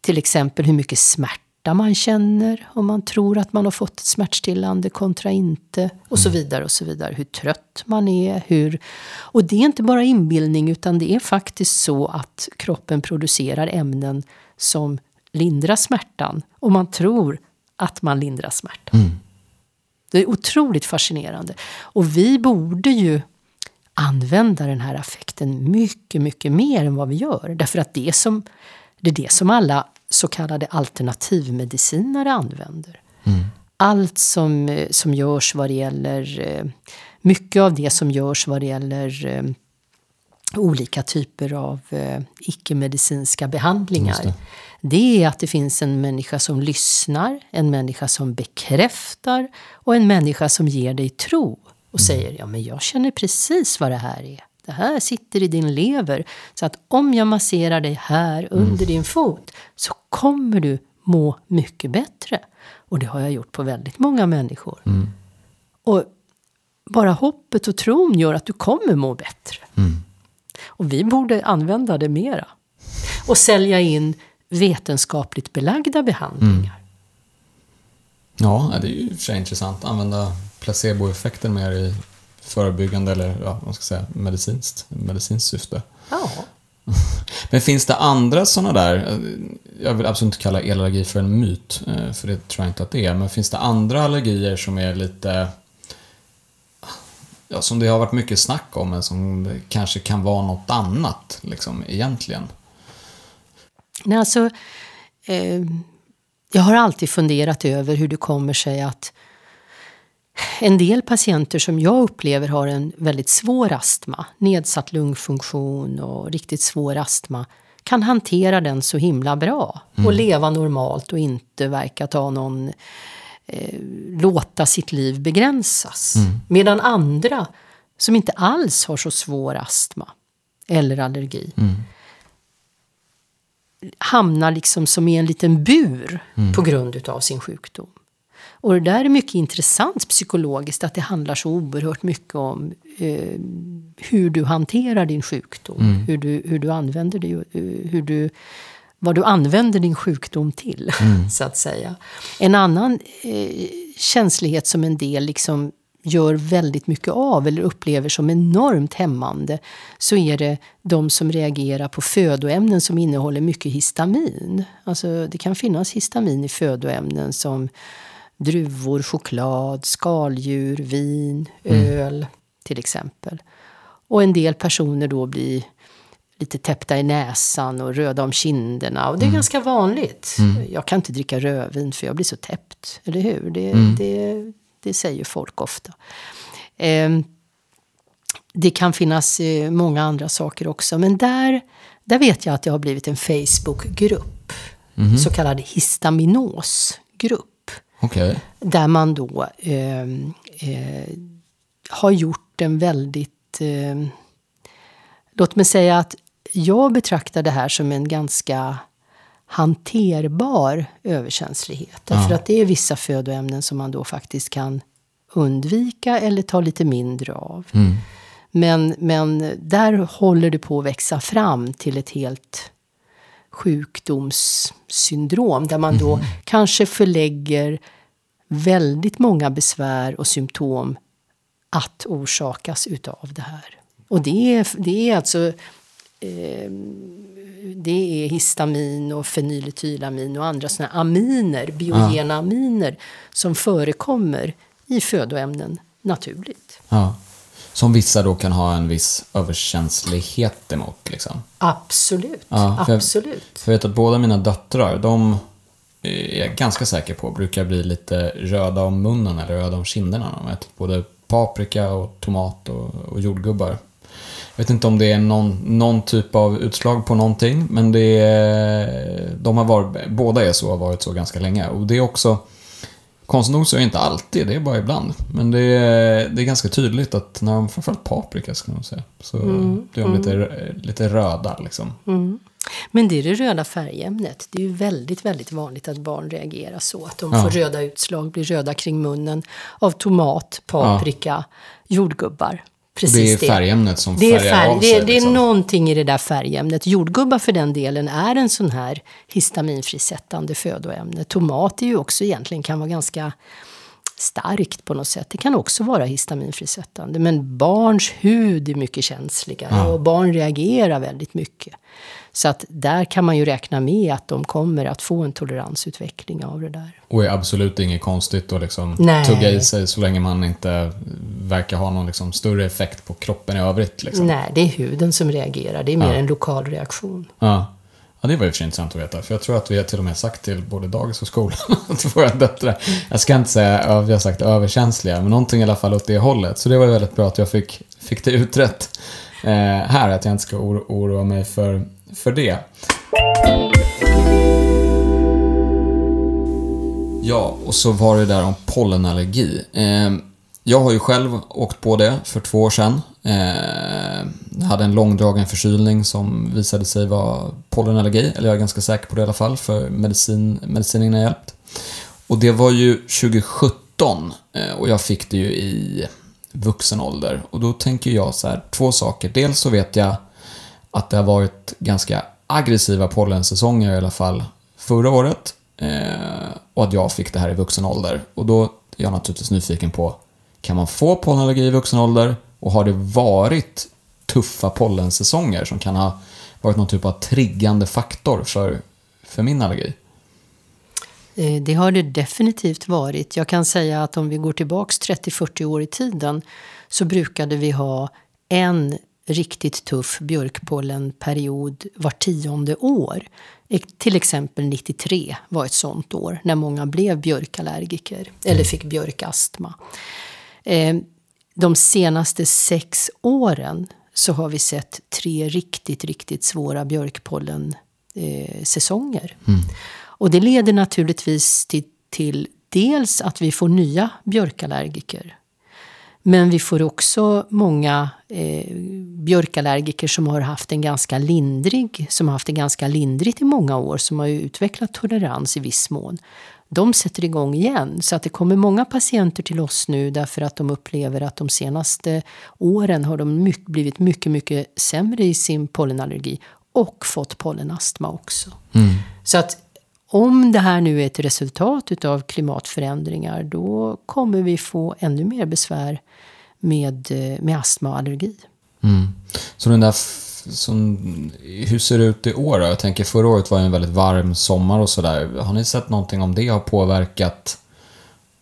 till exempel hur mycket smärta man känner om man tror att man har fått ett smärtstillande kontra inte och så mm. vidare och så vidare. Hur trött man är. Hur, och det är inte bara inbildning utan det är faktiskt så att kroppen producerar ämnen som lindrar smärtan och man tror att man lindrar smärtan. Mm. Det är otroligt fascinerande. Och vi borde ju använda den här affekten mycket, mycket mer än vad vi gör. Därför att det som, det är det som alla så kallade alternativmedicinare använder. Mm. Allt som, som görs vad det gäller, eh, mycket av det som görs vad det gäller eh, olika typer av eh, icke-medicinska behandlingar. Det. det är att det finns en människa som lyssnar, en människa som bekräftar och en människa som ger dig tro och mm. säger ja men jag känner precis vad det här är. Det här sitter i din lever. Så att om jag masserar dig här under mm. din fot så kommer du må mycket bättre. Och det har jag gjort på väldigt många människor. Mm. Och bara hoppet och tron gör att du kommer må bättre. Mm. Och vi borde använda det mera. Och sälja in vetenskapligt belagda behandlingar. Mm. Ja, det är ju för sig intressant. Använda placeboeffekten mer i förebyggande eller ja, vad ska säga, medicinskt, medicinskt syfte. Ja. Men finns det andra sådana där, jag vill absolut inte kalla elallergi för en myt, eh, för det tror jag inte att det är, men finns det andra allergier som är lite ja, som det har varit mycket snack om, men som kanske kan vara något annat, liksom, egentligen? Nej, alltså, eh, jag har alltid funderat över hur det kommer sig att en del patienter som jag upplever har en väldigt svår astma, nedsatt lungfunktion och riktigt svår astma, kan hantera den så himla bra mm. och leva normalt och inte verka ta någon eh, låta sitt liv begränsas. Mm. Medan andra som inte alls har så svår astma eller allergi mm. hamnar liksom som i en liten bur mm. på grund utav sin sjukdom. Och det där är mycket intressant psykologiskt, att det handlar så oerhört mycket om eh, hur du hanterar din sjukdom. Mm. Hur, du, hur du använder det, eh, hur du, vad du använder din sjukdom till, mm. så att säga. En annan eh, känslighet som en del liksom gör väldigt mycket av eller upplever som enormt hämmande så är det de som reagerar på födoämnen som innehåller mycket histamin. Alltså det kan finnas histamin i födoämnen som druvor, choklad, skaldjur, vin, öl till exempel. Och en del personer då blir lite täppta i näsan och röda om kinderna. Och det är mm. ganska vanligt. Mm. Jag kan inte dricka rödvin för jag blir så täppt. Eller hur? Det, mm. det, det säger folk ofta. Eh, det kan finnas eh, många andra saker också. Men där, där vet jag att det har blivit en Facebookgrupp. Mm. Så kallad histaminosgrupp. Okay. Där man då eh, eh, har gjort en väldigt... Eh, låt mig säga att jag betraktar det här som en ganska hanterbar överkänslighet. Ja. att det är vissa födoämnen som man då faktiskt kan undvika eller ta lite mindre av. Mm. Men, men där håller det på att växa fram till ett helt sjukdomssyndrom där man då mm. kanske förlägger väldigt många besvär och symptom att orsakas utav det här. Och det är, det är alltså eh, det är histamin och fenyletylamin och andra såna aminer, biogena ja. aminer, som förekommer i födoämnen naturligt. Ja. Som vissa då kan ha en viss överkänslighet emot? Liksom. Absolut. Ja, för absolut. Jag, för jag vet att båda mina döttrar, de är jag ganska säker på brukar bli lite röda om munnen eller röda om kinderna när de äter både paprika och tomat och, och jordgubbar. Jag vet inte om det är någon, någon typ av utslag på någonting, men det är, de har varit, båda är så har varit så ganska länge. Och det är också, konstigt nog så är det inte alltid, det är bara ibland. Men det är, det är ganska tydligt att när de, framförallt paprika ska man säga, så mm, blir de mm. lite, lite röda liksom. Mm. Men det är det röda färgämnet. Det är ju väldigt, väldigt vanligt att barn reagerar så. Att de ja. får röda utslag, blir röda kring munnen av tomat, paprika, ja. jordgubbar. Precis det är färgämnet som det färgar färg, av sig. Det, det liksom. är någonting i det där färgämnet. Jordgubbar för den delen är en sån här histaminfrisättande födoämne. Tomat är ju också egentligen kan vara ganska starkt på något sätt. Det kan också vara histaminfrisättande. Men barns hud är mycket känsligare ja. och barn reagerar väldigt mycket. Så att där kan man ju räkna med att de kommer att få en toleransutveckling av det där. Och är absolut inget konstigt att liksom tugga i sig så länge man inte verkar ha någon liksom större effekt på kroppen i övrigt. Liksom. Nej, det är huden som reagerar. Det är mer ja. en lokal reaktion. Ja. Ja, det var ju för sig intressant att veta. För jag tror att vi har till och med sagt till både dagis och skolan att våra döttrar, jag ska inte säga vi har sagt överkänsliga, men någonting i alla fall åt det hållet. Så det var ju väldigt bra att jag fick, fick det utrett eh, här, att jag inte ska oro, oroa mig för, för det. Ja, och så var det där om pollenallergi. Eh, jag har ju själv åkt på det för två år sedan. Eh, jag hade en långdragen förkylning som visade sig vara pollenallergi, eller jag är ganska säker på det i alla fall, för medicin, medicinen har hjälpt. Och det var ju 2017 eh, och jag fick det ju i vuxen ålder. Och då tänker jag så här, två saker. Dels så vet jag att det har varit ganska aggressiva pollensäsonger i alla fall förra året. Eh, och att jag fick det här i vuxen ålder. Och då är jag naturligtvis nyfiken på kan man få pollenallergi i vuxen ålder? Och har det varit tuffa pollensäsonger som kan ha varit någon typ av triggande faktor för, för min allergi? Eh, det har det definitivt varit. Jag kan säga att om vi går tillbaks 30-40 år i tiden så brukade vi ha en riktigt tuff björkpollenperiod var tionde år. Till exempel 93 var ett sånt år när många blev björkallergiker eller fick björkastma. Eh, de senaste sex åren så har vi sett tre riktigt, riktigt svåra björkpollensäsonger. Eh, mm. Och det leder naturligtvis till, till dels att vi får nya björkallergiker. Men vi får också många eh, björkallergiker som har haft en ganska lindrig, som har haft det ganska lindrigt i många år, som har utvecklat tolerans i viss mån de sätter igång igen. Så att det kommer många patienter till oss nu därför att de upplever att de senaste åren har de mycket, blivit mycket, mycket sämre i sin pollenallergi och fått pollenastma också. Mm. Så att om det här nu är ett resultat av klimatförändringar då kommer vi få ännu mer besvär med, eh, med astma och allergi. Mm. Så den där som, hur ser det ut i år då? Jag tänker förra året var en väldigt varm sommar och sådär. Har ni sett någonting om det har påverkat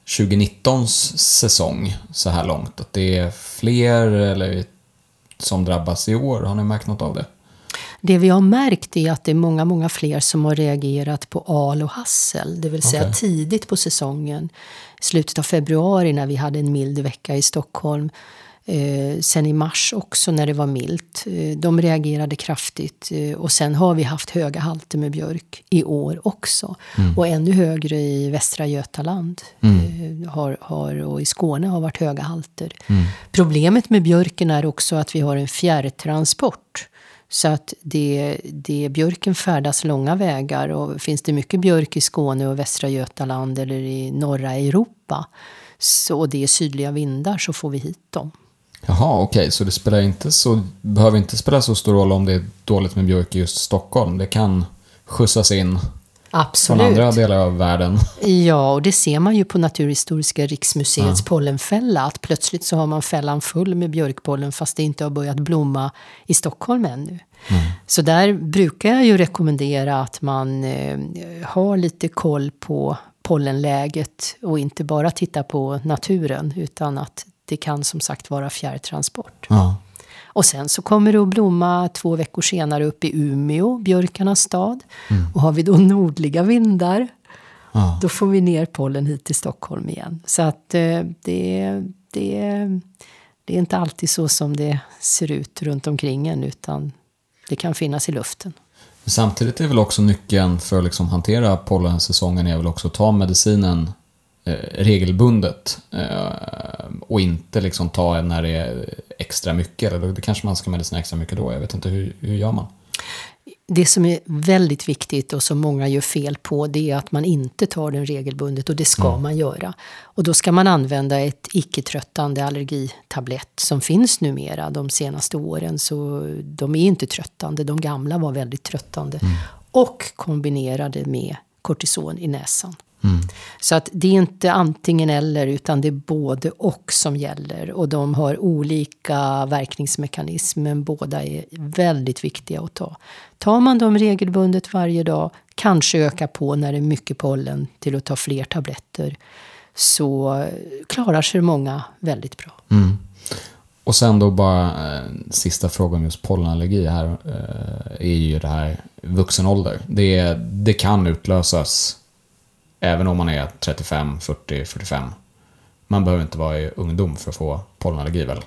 2019s säsong så här långt? Att det är fler eller som drabbas i år? Har ni märkt något av det? Det vi har märkt är att det är många, många fler som har reagerat på al och hassel. Det vill säga okay. tidigt på säsongen, slutet av februari när vi hade en mild vecka i Stockholm. Eh, sen i mars också när det var milt. Eh, de reagerade kraftigt. Eh, och sen har vi haft höga halter med björk i år också. Mm. Och ännu högre i Västra Götaland. Mm. Eh, har, har, och i Skåne har varit höga halter. Mm. Problemet med björken är också att vi har en fjärrtransport. Så att det, det, björken färdas långa vägar och finns det mycket björk i Skåne och Västra Götaland eller i norra Europa så, och det är sydliga vindar så får vi hit dem. Jaha, okej, okay. så det spelar inte så, behöver inte spela så stor roll om det är dåligt med björk i just Stockholm. Det kan skjutsas in Absolut. från andra delar av världen. Ja, och det ser man ju på Naturhistoriska riksmuseets ja. pollenfälla. Att plötsligt så har man fällan full med björkpollen fast det inte har börjat blomma i Stockholm ännu. Mm. Så där brukar jag ju rekommendera att man eh, har lite koll på pollenläget och inte bara titta på naturen utan att det kan som sagt vara fjärrtransport. Ja. Och sen så kommer det att blomma två veckor senare upp i Umeå, björkarnas stad. Mm. Och har vi då nordliga vindar, ja. då får vi ner pollen hit till Stockholm igen. Så att eh, det, det, det är inte alltid så som det ser ut runt omkring en, utan det kan finnas i luften. Samtidigt är väl också nyckeln för att liksom hantera pollensäsongen är väl också att ta medicinen regelbundet eh, och inte liksom ta när det är extra mycket. Eller det kanske man ska medicinera extra mycket då. Jag vet inte, hur, hur gör man? Det som är väldigt viktigt och som många gör fel på det är att man inte tar den regelbundet och det ska mm. man göra. Och då ska man använda ett icke-tröttande allergitablett som finns numera de senaste åren. Så de är inte tröttande, de gamla var väldigt tröttande. Mm. Och kombinerade med kortison i näsan. Mm. Så att det är inte antingen eller utan det är både och som gäller. Och de har olika verkningsmekanismer men båda är väldigt viktiga att ta. Tar man dem regelbundet varje dag, kanske öka på när det är mycket pollen till att ta fler tabletter, så klarar sig många väldigt bra. Mm. Och sen då bara eh, sista frågan just pollenallergi här eh, är ju det här vuxen ålder. Det, det kan utlösas Även om man är 35, 40, 45. Man behöver inte vara i ungdom för att få pollenallergi väl?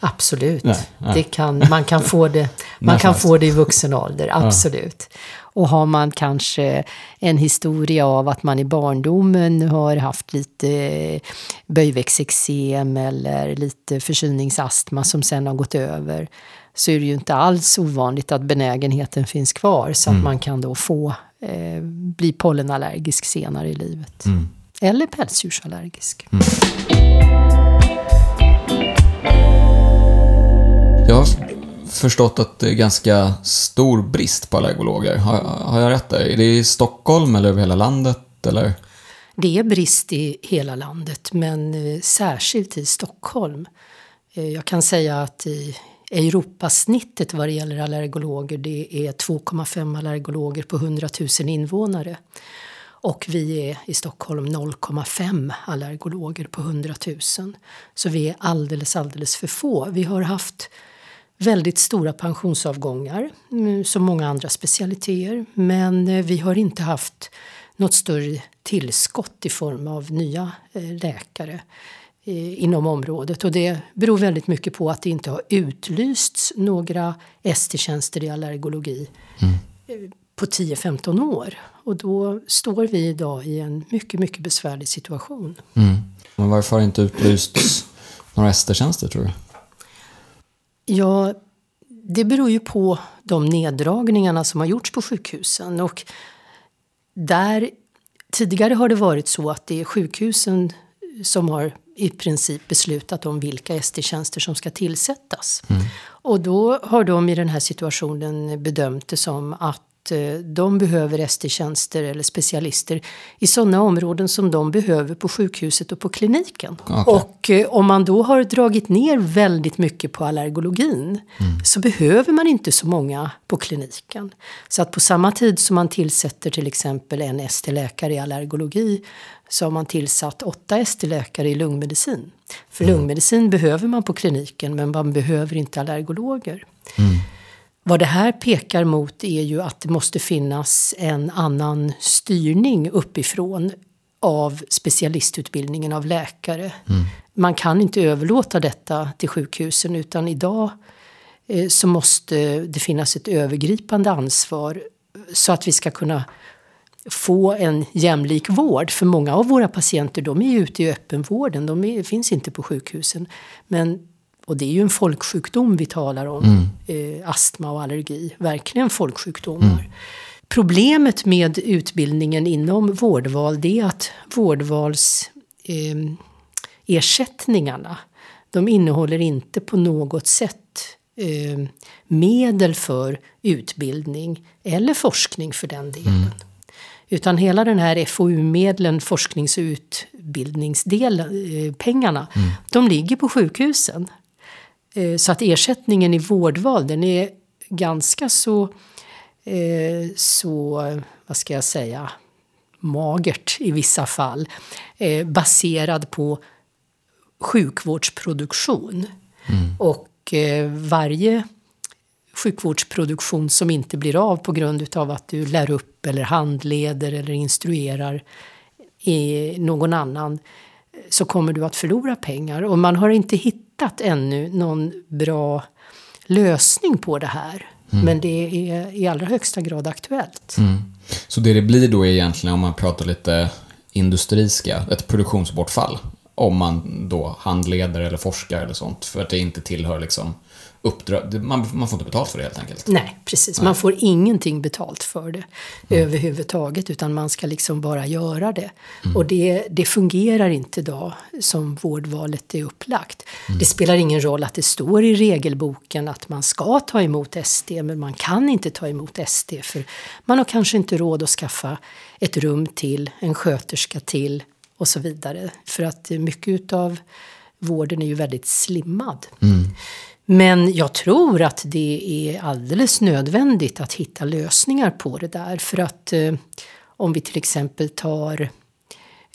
Absolut. Nej, nej. Det kan, man kan, få det, man kan få det i vuxen ålder, absolut. Ja. Och har man kanske en historia av att man i barndomen har haft lite böjväxteksem eller lite förkylningsastma som sen har gått över så är det ju inte alls ovanligt att benägenheten finns kvar så att mm. man kan då få eh, bli pollenallergisk senare i livet. Mm. Eller pälsdjursallergisk. Mm. Jag har förstått att det är ganska stor brist på allergologer. Har, har jag rätt där? Är det i Stockholm eller över hela landet? Eller? Det är brist i hela landet, men eh, särskilt i Stockholm. Eh, jag kan säga att i Europasnittet vad det gäller allergologer det är 2,5 allergologer på 100 000 invånare. Och vi är i Stockholm 0,5 allergologer på 100 000. Så vi är alldeles, alldeles för få. Vi har haft väldigt stora pensionsavgångar, mm, som många andra specialiteter. Men eh, vi har inte haft något större tillskott i form av nya eh, läkare inom området. Och det beror väldigt mycket på att det inte har utlysts några ST-tjänster i allergologi mm. på 10-15 år. Och då står vi idag i en mycket, mycket besvärlig situation. Mm. Men varför har det inte utlysts några ST-tjänster tror du? Ja, det beror ju på de neddragningarna som har gjorts på sjukhusen. Och där, tidigare har det varit så att det är sjukhusen som har i princip beslutat om vilka ST-tjänster som ska tillsättas. Mm. Och då har de i den här situationen bedömt det som att att eh, de behöver ST-tjänster eller specialister i sådana områden som de behöver på sjukhuset och på kliniken. Okej. Och eh, om man då har dragit ner väldigt mycket på allergologin så behöver man inte så många på kliniken. Så att på samma tid som man tillsätter till exempel en ST-läkare i allergologi så har man tillsatt åtta ST-läkare i lungmedicin. För lungmedicin behöver man på kliniken men man behöver inte allergologer. Vad det här pekar mot är ju att det måste finnas en annan styrning uppifrån av specialistutbildningen av läkare. Man kan inte överlåta detta till sjukhusen utan idag eh, så måste det finnas ett övergripande ansvar så att vi ska kunna få en jämlik vård. För många av våra patienter de är ju ute i öppenvården, de är, finns inte på sjukhusen. Men, och det är ju en folksjukdom vi talar om, eh, astma och allergi. Verkligen folksjukdomar. Problemet med utbildningen inom vårdval det är att vårdvals eh, de innehåller inte på något sätt eh, medel för utbildning eller forskning för den delen. Utan hela den här FoU-medlen, forsknings och utbildningsdelen, eh, pengarna, de ligger på sjukhusen. Eh, så att ersättningen i vårdval den är ganska så, eh, så, vad ska jag säga, magert i vissa fall. Eh, baserad på sjukvårdsproduktion. Och eh, varje sjukvårdsproduktion som inte blir av på grund av att du lär upp eller handleder eller instruerar i någon annan så kommer du att förlora pengar. Och man har inte hittat ännu någon bra lösning på det här. Men det är i allra högsta grad aktuellt. Så det det blir då är egentligen, om man pratar lite industriska, ett produktionsbortfall. Om man då handleder eller forskar eller sånt. För att det inte tillhör liksom uppdrag. Man, man får inte betalt för det helt enkelt. Nej, precis. Man får ingenting betalt för det överhuvudtaget utan man ska liksom bara göra det. Och det, det fungerar inte idag som vårdvalet är upplagt. Det spelar ingen roll att det står i regelboken att man ska ta emot SD men man kan inte ta emot SD för man har kanske inte råd att skaffa ett rum till, en sköterska till och så vidare. För att mycket av vården är ju väldigt slimmad. Men jag tror att det är alldeles nödvändigt att hitta lösningar på det där. För att eh, om vi till exempel tar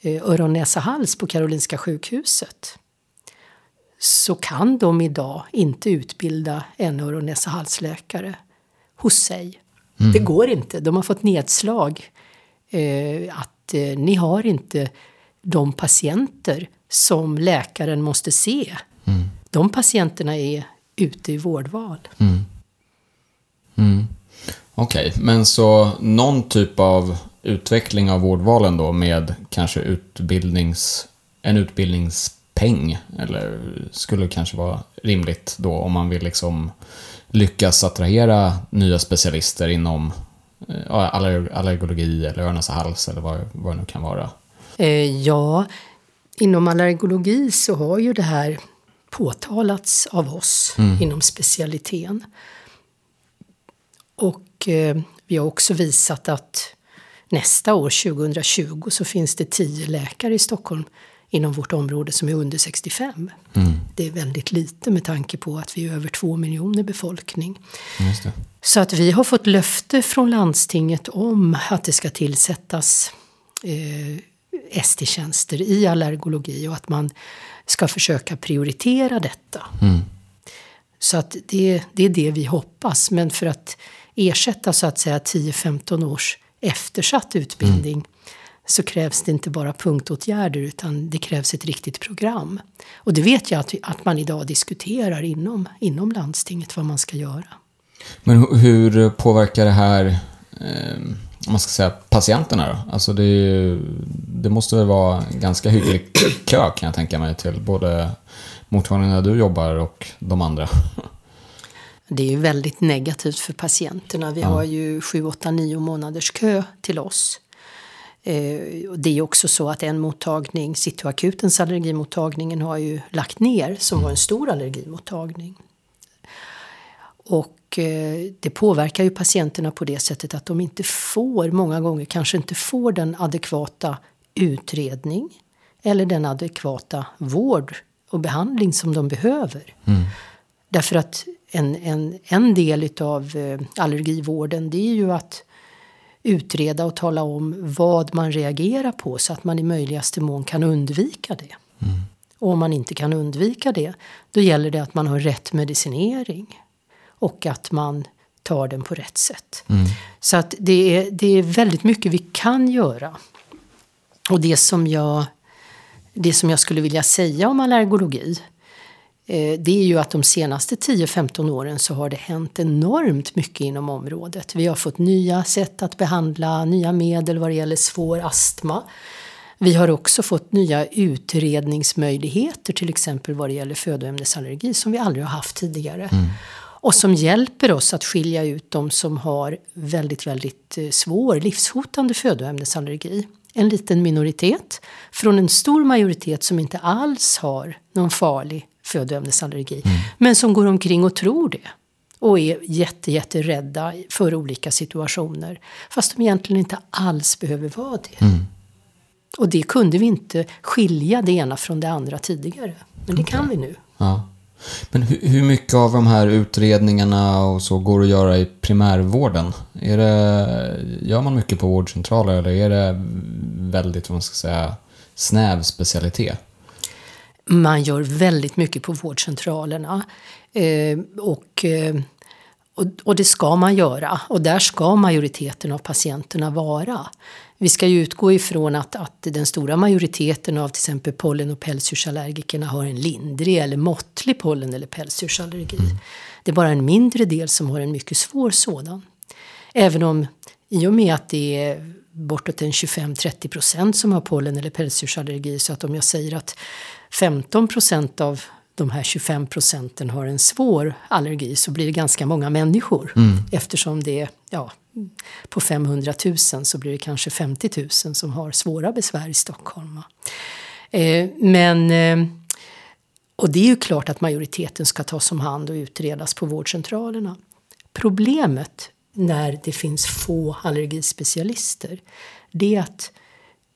eh, öron, näsa, hals på Karolinska sjukhuset så kan de idag inte utbilda en öron, näsa, halsläkare hos sig. Det går inte. De har fått nedslag eh, att eh, ni har inte de patienter som läkaren måste se. De patienterna är ute i vårdval. Okej, men så någon typ av utveckling av vårdvalen då med kanske utbildnings, en utbildningspeng eller skulle kanske vara rimligt då om man vill liksom lyckas attrahera nya specialister inom eh, aller- allergologi eller öron, näsa, hals eller vad, vad det nu kan vara. Eh, ja, inom allergologi så har ju det här påtalats av oss inom specialiteten. Och eh, vi har också visat att nästa år, 2020, så finns det 10 läkare i Stockholm inom vårt område som är under 65. Det är väldigt lite med tanke på att vi är över två miljoner befolkning. Så att vi har fått löfte från landstinget om att det ska tillsättas eh, ST-tjänster i allergologi och att man ska försöka prioritera detta. Så att det, det är det vi hoppas. Men för att ersätta så att säga 10-15 års eftersatt utbildning så krävs det inte bara punktåtgärder utan det krävs ett riktigt program. Och det vet jag att, att man idag diskuterar inom, inom landstinget vad man ska göra. Men hu- hur påverkar det här, eh, man ska säga, patienterna då? Alltså det, ju, det måste väl vara ganska hygglig kö kan jag tänka mig till både mottagningen där du jobbar och de andra. Det är ju väldigt negativt för patienterna. Vi har ju 7, 8, 9 månaders kö till oss. Eh, det är också så att en mottagning, Cityakutens allergimottagningen har ju lagt ner som var en stor allergimottagning. Och Och eh, det påverkar ju patienterna på det sättet att de inte får, många gånger kanske inte får den adekvata utredning eller den adekvata vård och behandling som de behöver. Mm. Därför att en, en, en del av allergivården det är ju att utreda och tala om vad man reagerar på så att man i möjligaste mån kan undvika det. Mm. Och om man inte kan undvika det, då gäller det att man har rätt medicinering och att man tar den på rätt sätt. Mm. Så att det är, det är väldigt mycket vi kan göra. Och det som jag, det som jag skulle vilja säga om allergologi Eh, det är ju att de senaste 10-15 åren så har det hänt enormt mycket inom området. Vi har fått nya sätt att behandla, nya medel vad det gäller svår astma. Vi har också fått nya utredningsmöjligheter, till exempel vad det gäller födoämnesallergi, som vi aldrig har haft tidigare. Mm. Och som hjälper oss att skilja ut de som har väldigt, väldigt eh, svår, livshotande födoämnesallergi. En liten minoritet från en stor majoritet som inte alls har någon farlig födoämnesallergi. Mm. Men som går omkring och tror det. Och är jätte, jätterädda för olika situationer. Fast de egentligen inte alls behöver vara det. Mm. Och det kunde vi inte skilja det ena från det andra tidigare. Men det kan vi nu. Ja. Men hur, hur mycket av de här utredningarna och så går att göra i primärvården? Är det, gör man mycket på vårdcentraler eller är det väldigt, vad man ska säga, snäv specialitet? Man gör väldigt mycket på vårdcentralerna. Eh, och, eh, och, och, det ska man göra. Och där ska majoriteten av patienterna vara. Vi ska ju utgå ifrån att, att den stora majoriteten av till exempel pollen och pälsdjursallergikerna har en lindrig eller måttlig pollen eller pälsdjursallergi. Mm. Det är bara en mindre del som har en mycket svår sådan. Även om i och med att det är bortåt en 25-30 procent som har pollen eller pälsdjursallergi så att om jag säger att 15 procent av de här 25 procenten har en svår allergi så blir det ganska många människor. Mm. Eftersom det är, ja, på 500 000 så blir det kanske 50 000 som har svåra besvär i Stockholm. Eh, men, eh, och det är ju klart att majoriteten ska tas om hand och utredas på vårdcentralerna. Problemet när det finns få allergispecialister det är att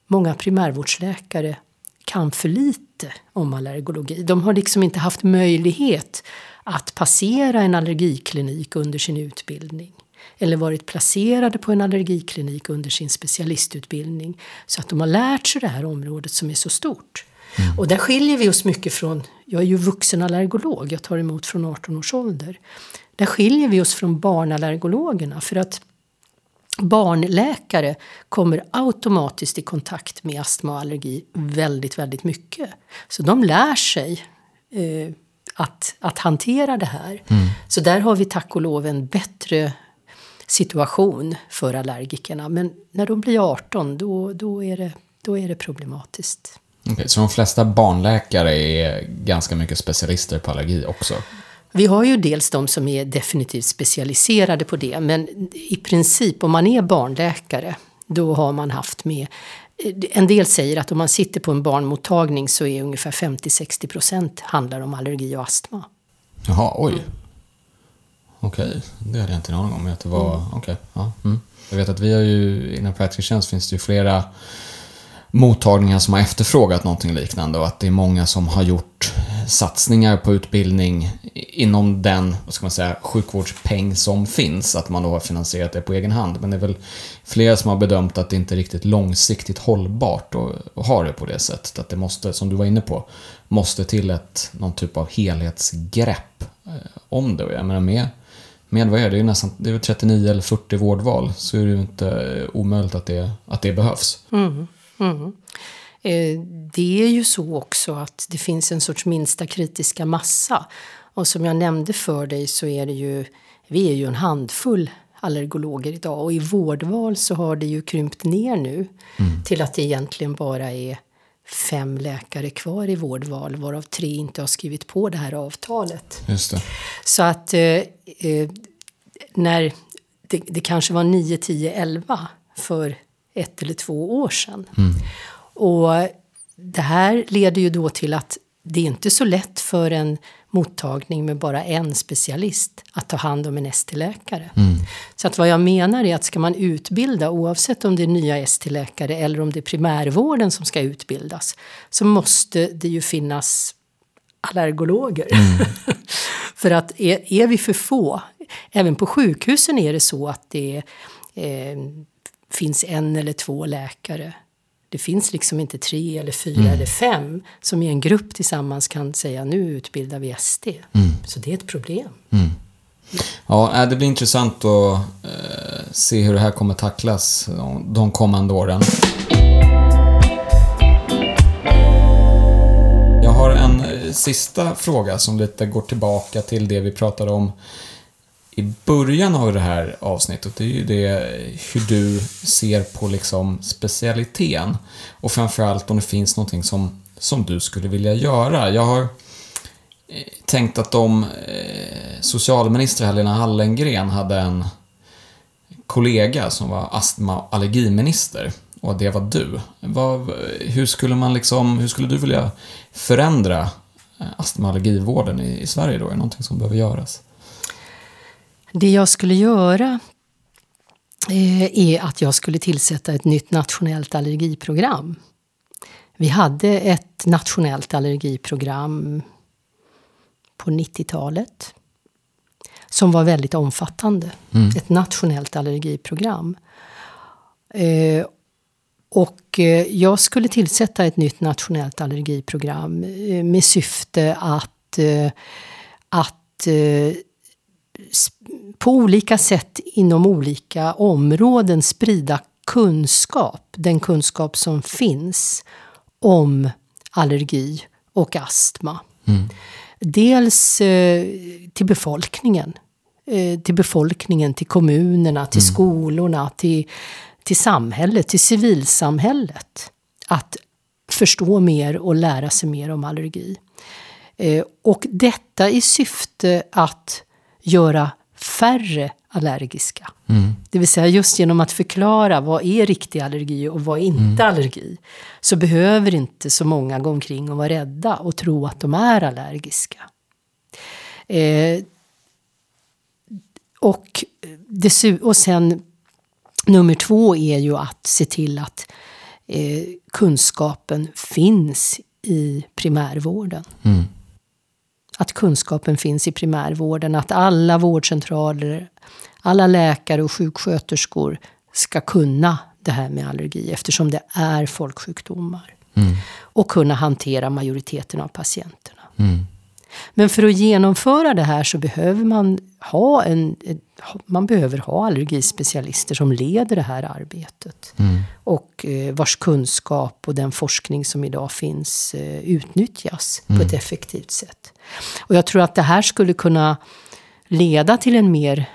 många primärvårdsläkare kan för lite om allergologi. De har liksom inte haft möjlighet att passera en allergiklinik under sin utbildning eller varit placerade på en allergiklinik under sin specialistutbildning så att de har lärt sig det här området som är så stort. Mm. Och där skiljer vi oss mycket från, jag är ju vuxen allergolog, jag tar emot från 18 års ålder. Där skiljer vi oss från barnallergologerna för att barnläkare kommer automatiskt i kontakt med astma och allergi väldigt, väldigt mycket. Så de lär sig eh, att, att hantera det här. Mm. Så där har vi tack och lov en bättre situation för allergikerna. Men när de blir 18 då, då, är, det, då är det problematiskt. Okay, så de flesta barnläkare är ganska mycket specialister på allergi också? Vi har ju dels de som är definitivt specialiserade på det, men i princip om man är barnläkare, då har man haft med en del säger att om man sitter på en barnmottagning så är ungefär 50-60 procent handlar om allergi och astma. Jaha, oj. Mm. Okej, okay. det hade jag inte en aning om. Att det var, mm. okay. ja. Mm. Jag vet att vi har ju, inom Praktikertjänst finns det ju flera mottagningar som har efterfrågat någonting liknande och att det är många som har gjort satsningar på utbildning inom den vad ska man säga, sjukvårdspeng som finns, att man då har finansierat det på egen hand. Men det är väl flera som har bedömt att det inte är riktigt långsiktigt hållbart att ha det på det sättet. Att det måste, som du var inne på, måste till ett, någon typ av helhetsgrepp eh, om det. Jag menar med, med vad är det, är nästan det är 39 eller 40 vårdval så är det inte omöjligt att det, att det behövs. Mm. Mm. Eh, det är ju så också att det finns en sorts minsta kritiska massa. Och som jag nämnde för dig så är det ju, vi är ju en handfull allergologer idag och i vårdval så har det ju krympt ner nu mm. till att det egentligen bara är fem läkare kvar i vårdval varav tre inte har skrivit på det här avtalet. Just det. Så att eh, eh när det, det, kanske var 9, 10, 11 för ett eller två år sedan. Mm. Och det här leder ju då till att det är inte så lätt för en mottagning med bara en specialist att ta hand om en ST-läkare. Mm. Så att vad jag menar är att ska man utbilda, oavsett om det är nya ST-läkare eller om det är primärvården som ska utbildas, så måste det ju finnas allergologer. för att är, är vi för få, även på sjukhusen är det så att det eh, finns en eller två läkare det finns liksom inte tre eller fyra Mm. eller fem som i en grupp tillsammans kan säga nu utbildar vi ST. Mm. Så det är ett problem. Ja, äh, det blir intressant att eh, se hur det här kommer tacklas de- de kommande åren. Jag har en eh, sista fråga som lite går tillbaka till det vi pratade om i början av det här avsnittet. Det är ju det hur du ser på liksom specialiteten. Och framförallt om det finns någonting som, som du skulle vilja göra. Jag har eh, tänkt att om eh, socialminister Helena Hallengren hade en kollega som var astma och allergiminister och det var du. Vad, hur, skulle man liksom, hur skulle du vilja förändra eh, astma och allergivården i, i Sverige då? Är det någonting som behöver göras? Det jag skulle göra eh, är att jag skulle tillsätta ett nytt nationellt allergiprogram. Vi hade ett nationellt allergiprogram på 90-talet som var väldigt omfattande. Ett nationellt allergiprogram. Eh, och eh, jag skulle tillsätta ett nytt nationellt allergiprogram med syfte att, att på olika sätt inom olika områden sprida kunskap, den kunskap som finns om allergi och astma. Dels eh, till befolkningen, eh, till befolkningen, till kommunerna, till skolorna, till, till samhället, till civilsamhället. Att förstå mer och lära sig mer om allergi. Eh, och detta i syfte att göra färre allergiska. Det vill säga just genom att förklara vad är riktig allergi och vad är inte allergi. Så behöver inte så många gå omkring och vara rädda och tro att de är allergiska. Eh, och, och sen nummer två är ju att se till att eh, kunskapen finns i primärvården. Att kunskapen finns i primärvården, att alla vårdcentraler, alla läkare och sjuksköterskor ska kunna det här med allergi eftersom det är folksjukdomar. Och kunna hantera majoriteten av patienterna. Men för att genomföra det här så behöver man ha en, man behöver ha allergispecialister som leder det här arbetet. Och eh, vars kunskap och den forskning som idag finns eh, utnyttjas på ett effektivt sätt. Och jag tror att det här skulle kunna leda till en mer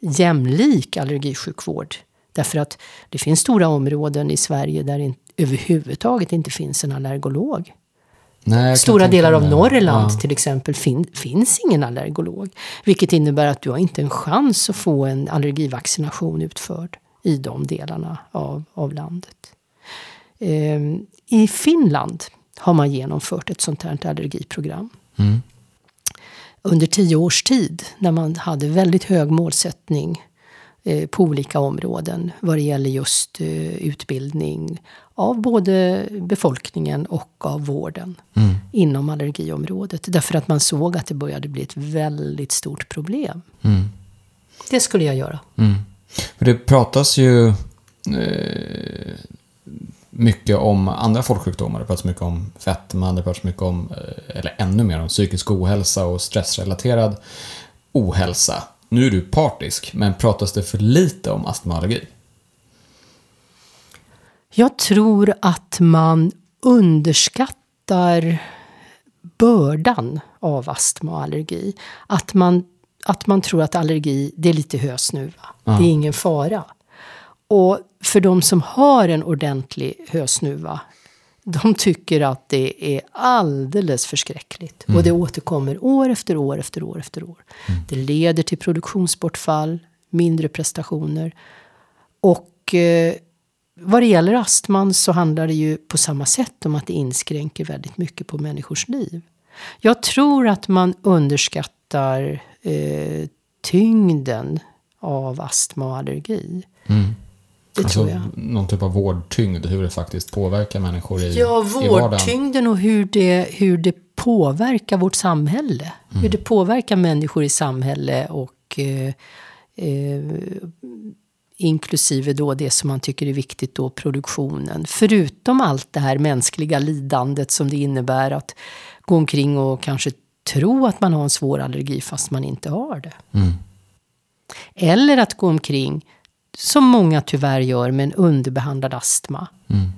jämlik allergisjukvård. Därför att det finns stora områden i Sverige där det överhuvudtaget inte finns en allergolog. Nej, Stora delar av. Norrland Ja. till exempel fin, finns ingen allergolog. Vilket innebär att du har inte en chans att få en allergivaccination utförd i de delarna av, av landet. Ehm, I Finland har man genomfört ett sånt här allergiprogram. Mm. Under tio års tid när man hade väldigt hög målsättning eh, på olika områden vad det gäller just eh, utbildning av både befolkningen och av vården Mm. inom allergiområdet. Därför att man såg att det började bli ett väldigt stort problem. Mm. Det skulle jag göra. Mm. För det pratas ju eh, mycket om andra folksjukdomar. Det pratas mycket om fetma, det pratas mycket om, eh, eller ännu mer om psykisk ohälsa och stressrelaterad ohälsa. Nu är du partisk, men pratas det för lite om astma och allergi? Jag tror att man underskattar bördan av astma och allergi. Att man, att man tror att allergi, det är lite hösnuva. Det är ingen fara. Och för de som har en ordentlig hösnuva, de tycker att det är alldeles förskräckligt. Och det återkommer år efter år efter år efter år. Det leder till produktionsbortfall, mindre prestationer. Och eh, vad det gäller astman så handlar det ju på samma sätt om att det inskränker väldigt mycket på människors liv. Jag tror att man underskattar eh, tyngden av astma och allergi. Mm. Det alltså. Någon typ av vårdtyngd, hur det faktiskt påverkar människor i, Ja, i vardagen. vårdtyngden och hur det, hur det påverkar vårt samhälle. Mm. Hur det påverkar människor i samhälle och eh, eh, inklusive då det som man tycker är viktigt då, produktionen. Förutom allt det här mänskliga lidandet som det innebär att gå omkring och kanske tro att man har en svår allergi fast man inte har det. Mm. Eller att gå omkring, som många tyvärr gör, med en underbehandlad astma. Mm.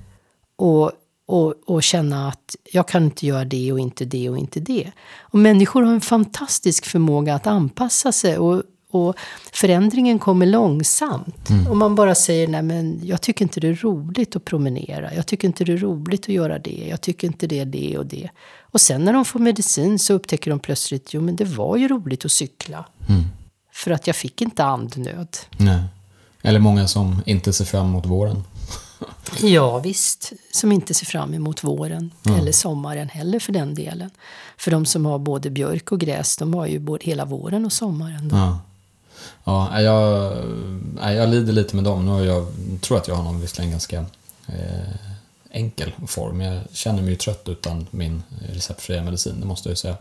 Och, och, och känna att jag kan inte göra det och inte det och inte det. Och människor har en fantastisk förmåga att anpassa sig. Och, och förändringen kommer långsamt. Om man bara säger, nej men jag tycker inte det är roligt att promenera. Jag tycker inte det är roligt att göra det. Jag tycker inte det är det och det. Och sen när de får medicin så upptäcker de plötsligt, jo men det var ju roligt att cykla. Mm. För att jag fick inte andnöd. Nej. Eller många som inte ser fram emot våren. Ja visst, som inte ser fram emot våren eller sommaren heller för den delen. För de som har både björk och gräs, de har ju både hela våren och sommaren. Då. Ja. Ja, jag, jag lider lite med dem. Nu har jag tror att jag har någon visserligen ganska eh, enkel form. Jag känner mig ju trött utan min receptfria medicin, det måste jag ju säga.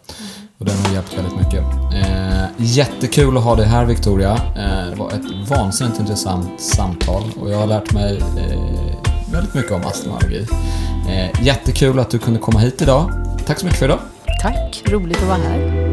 Och den har hjälpt väldigt mycket. Eh, jättekul att ha dig här Victoria. Eh, det var ett vansinnigt intressant samtal och jag har lärt mig eh, väldigt mycket om astma och allergi. Eh, jättekul att du kunde komma hit idag. Tack så mycket för idag. Tack, roligt att vara här.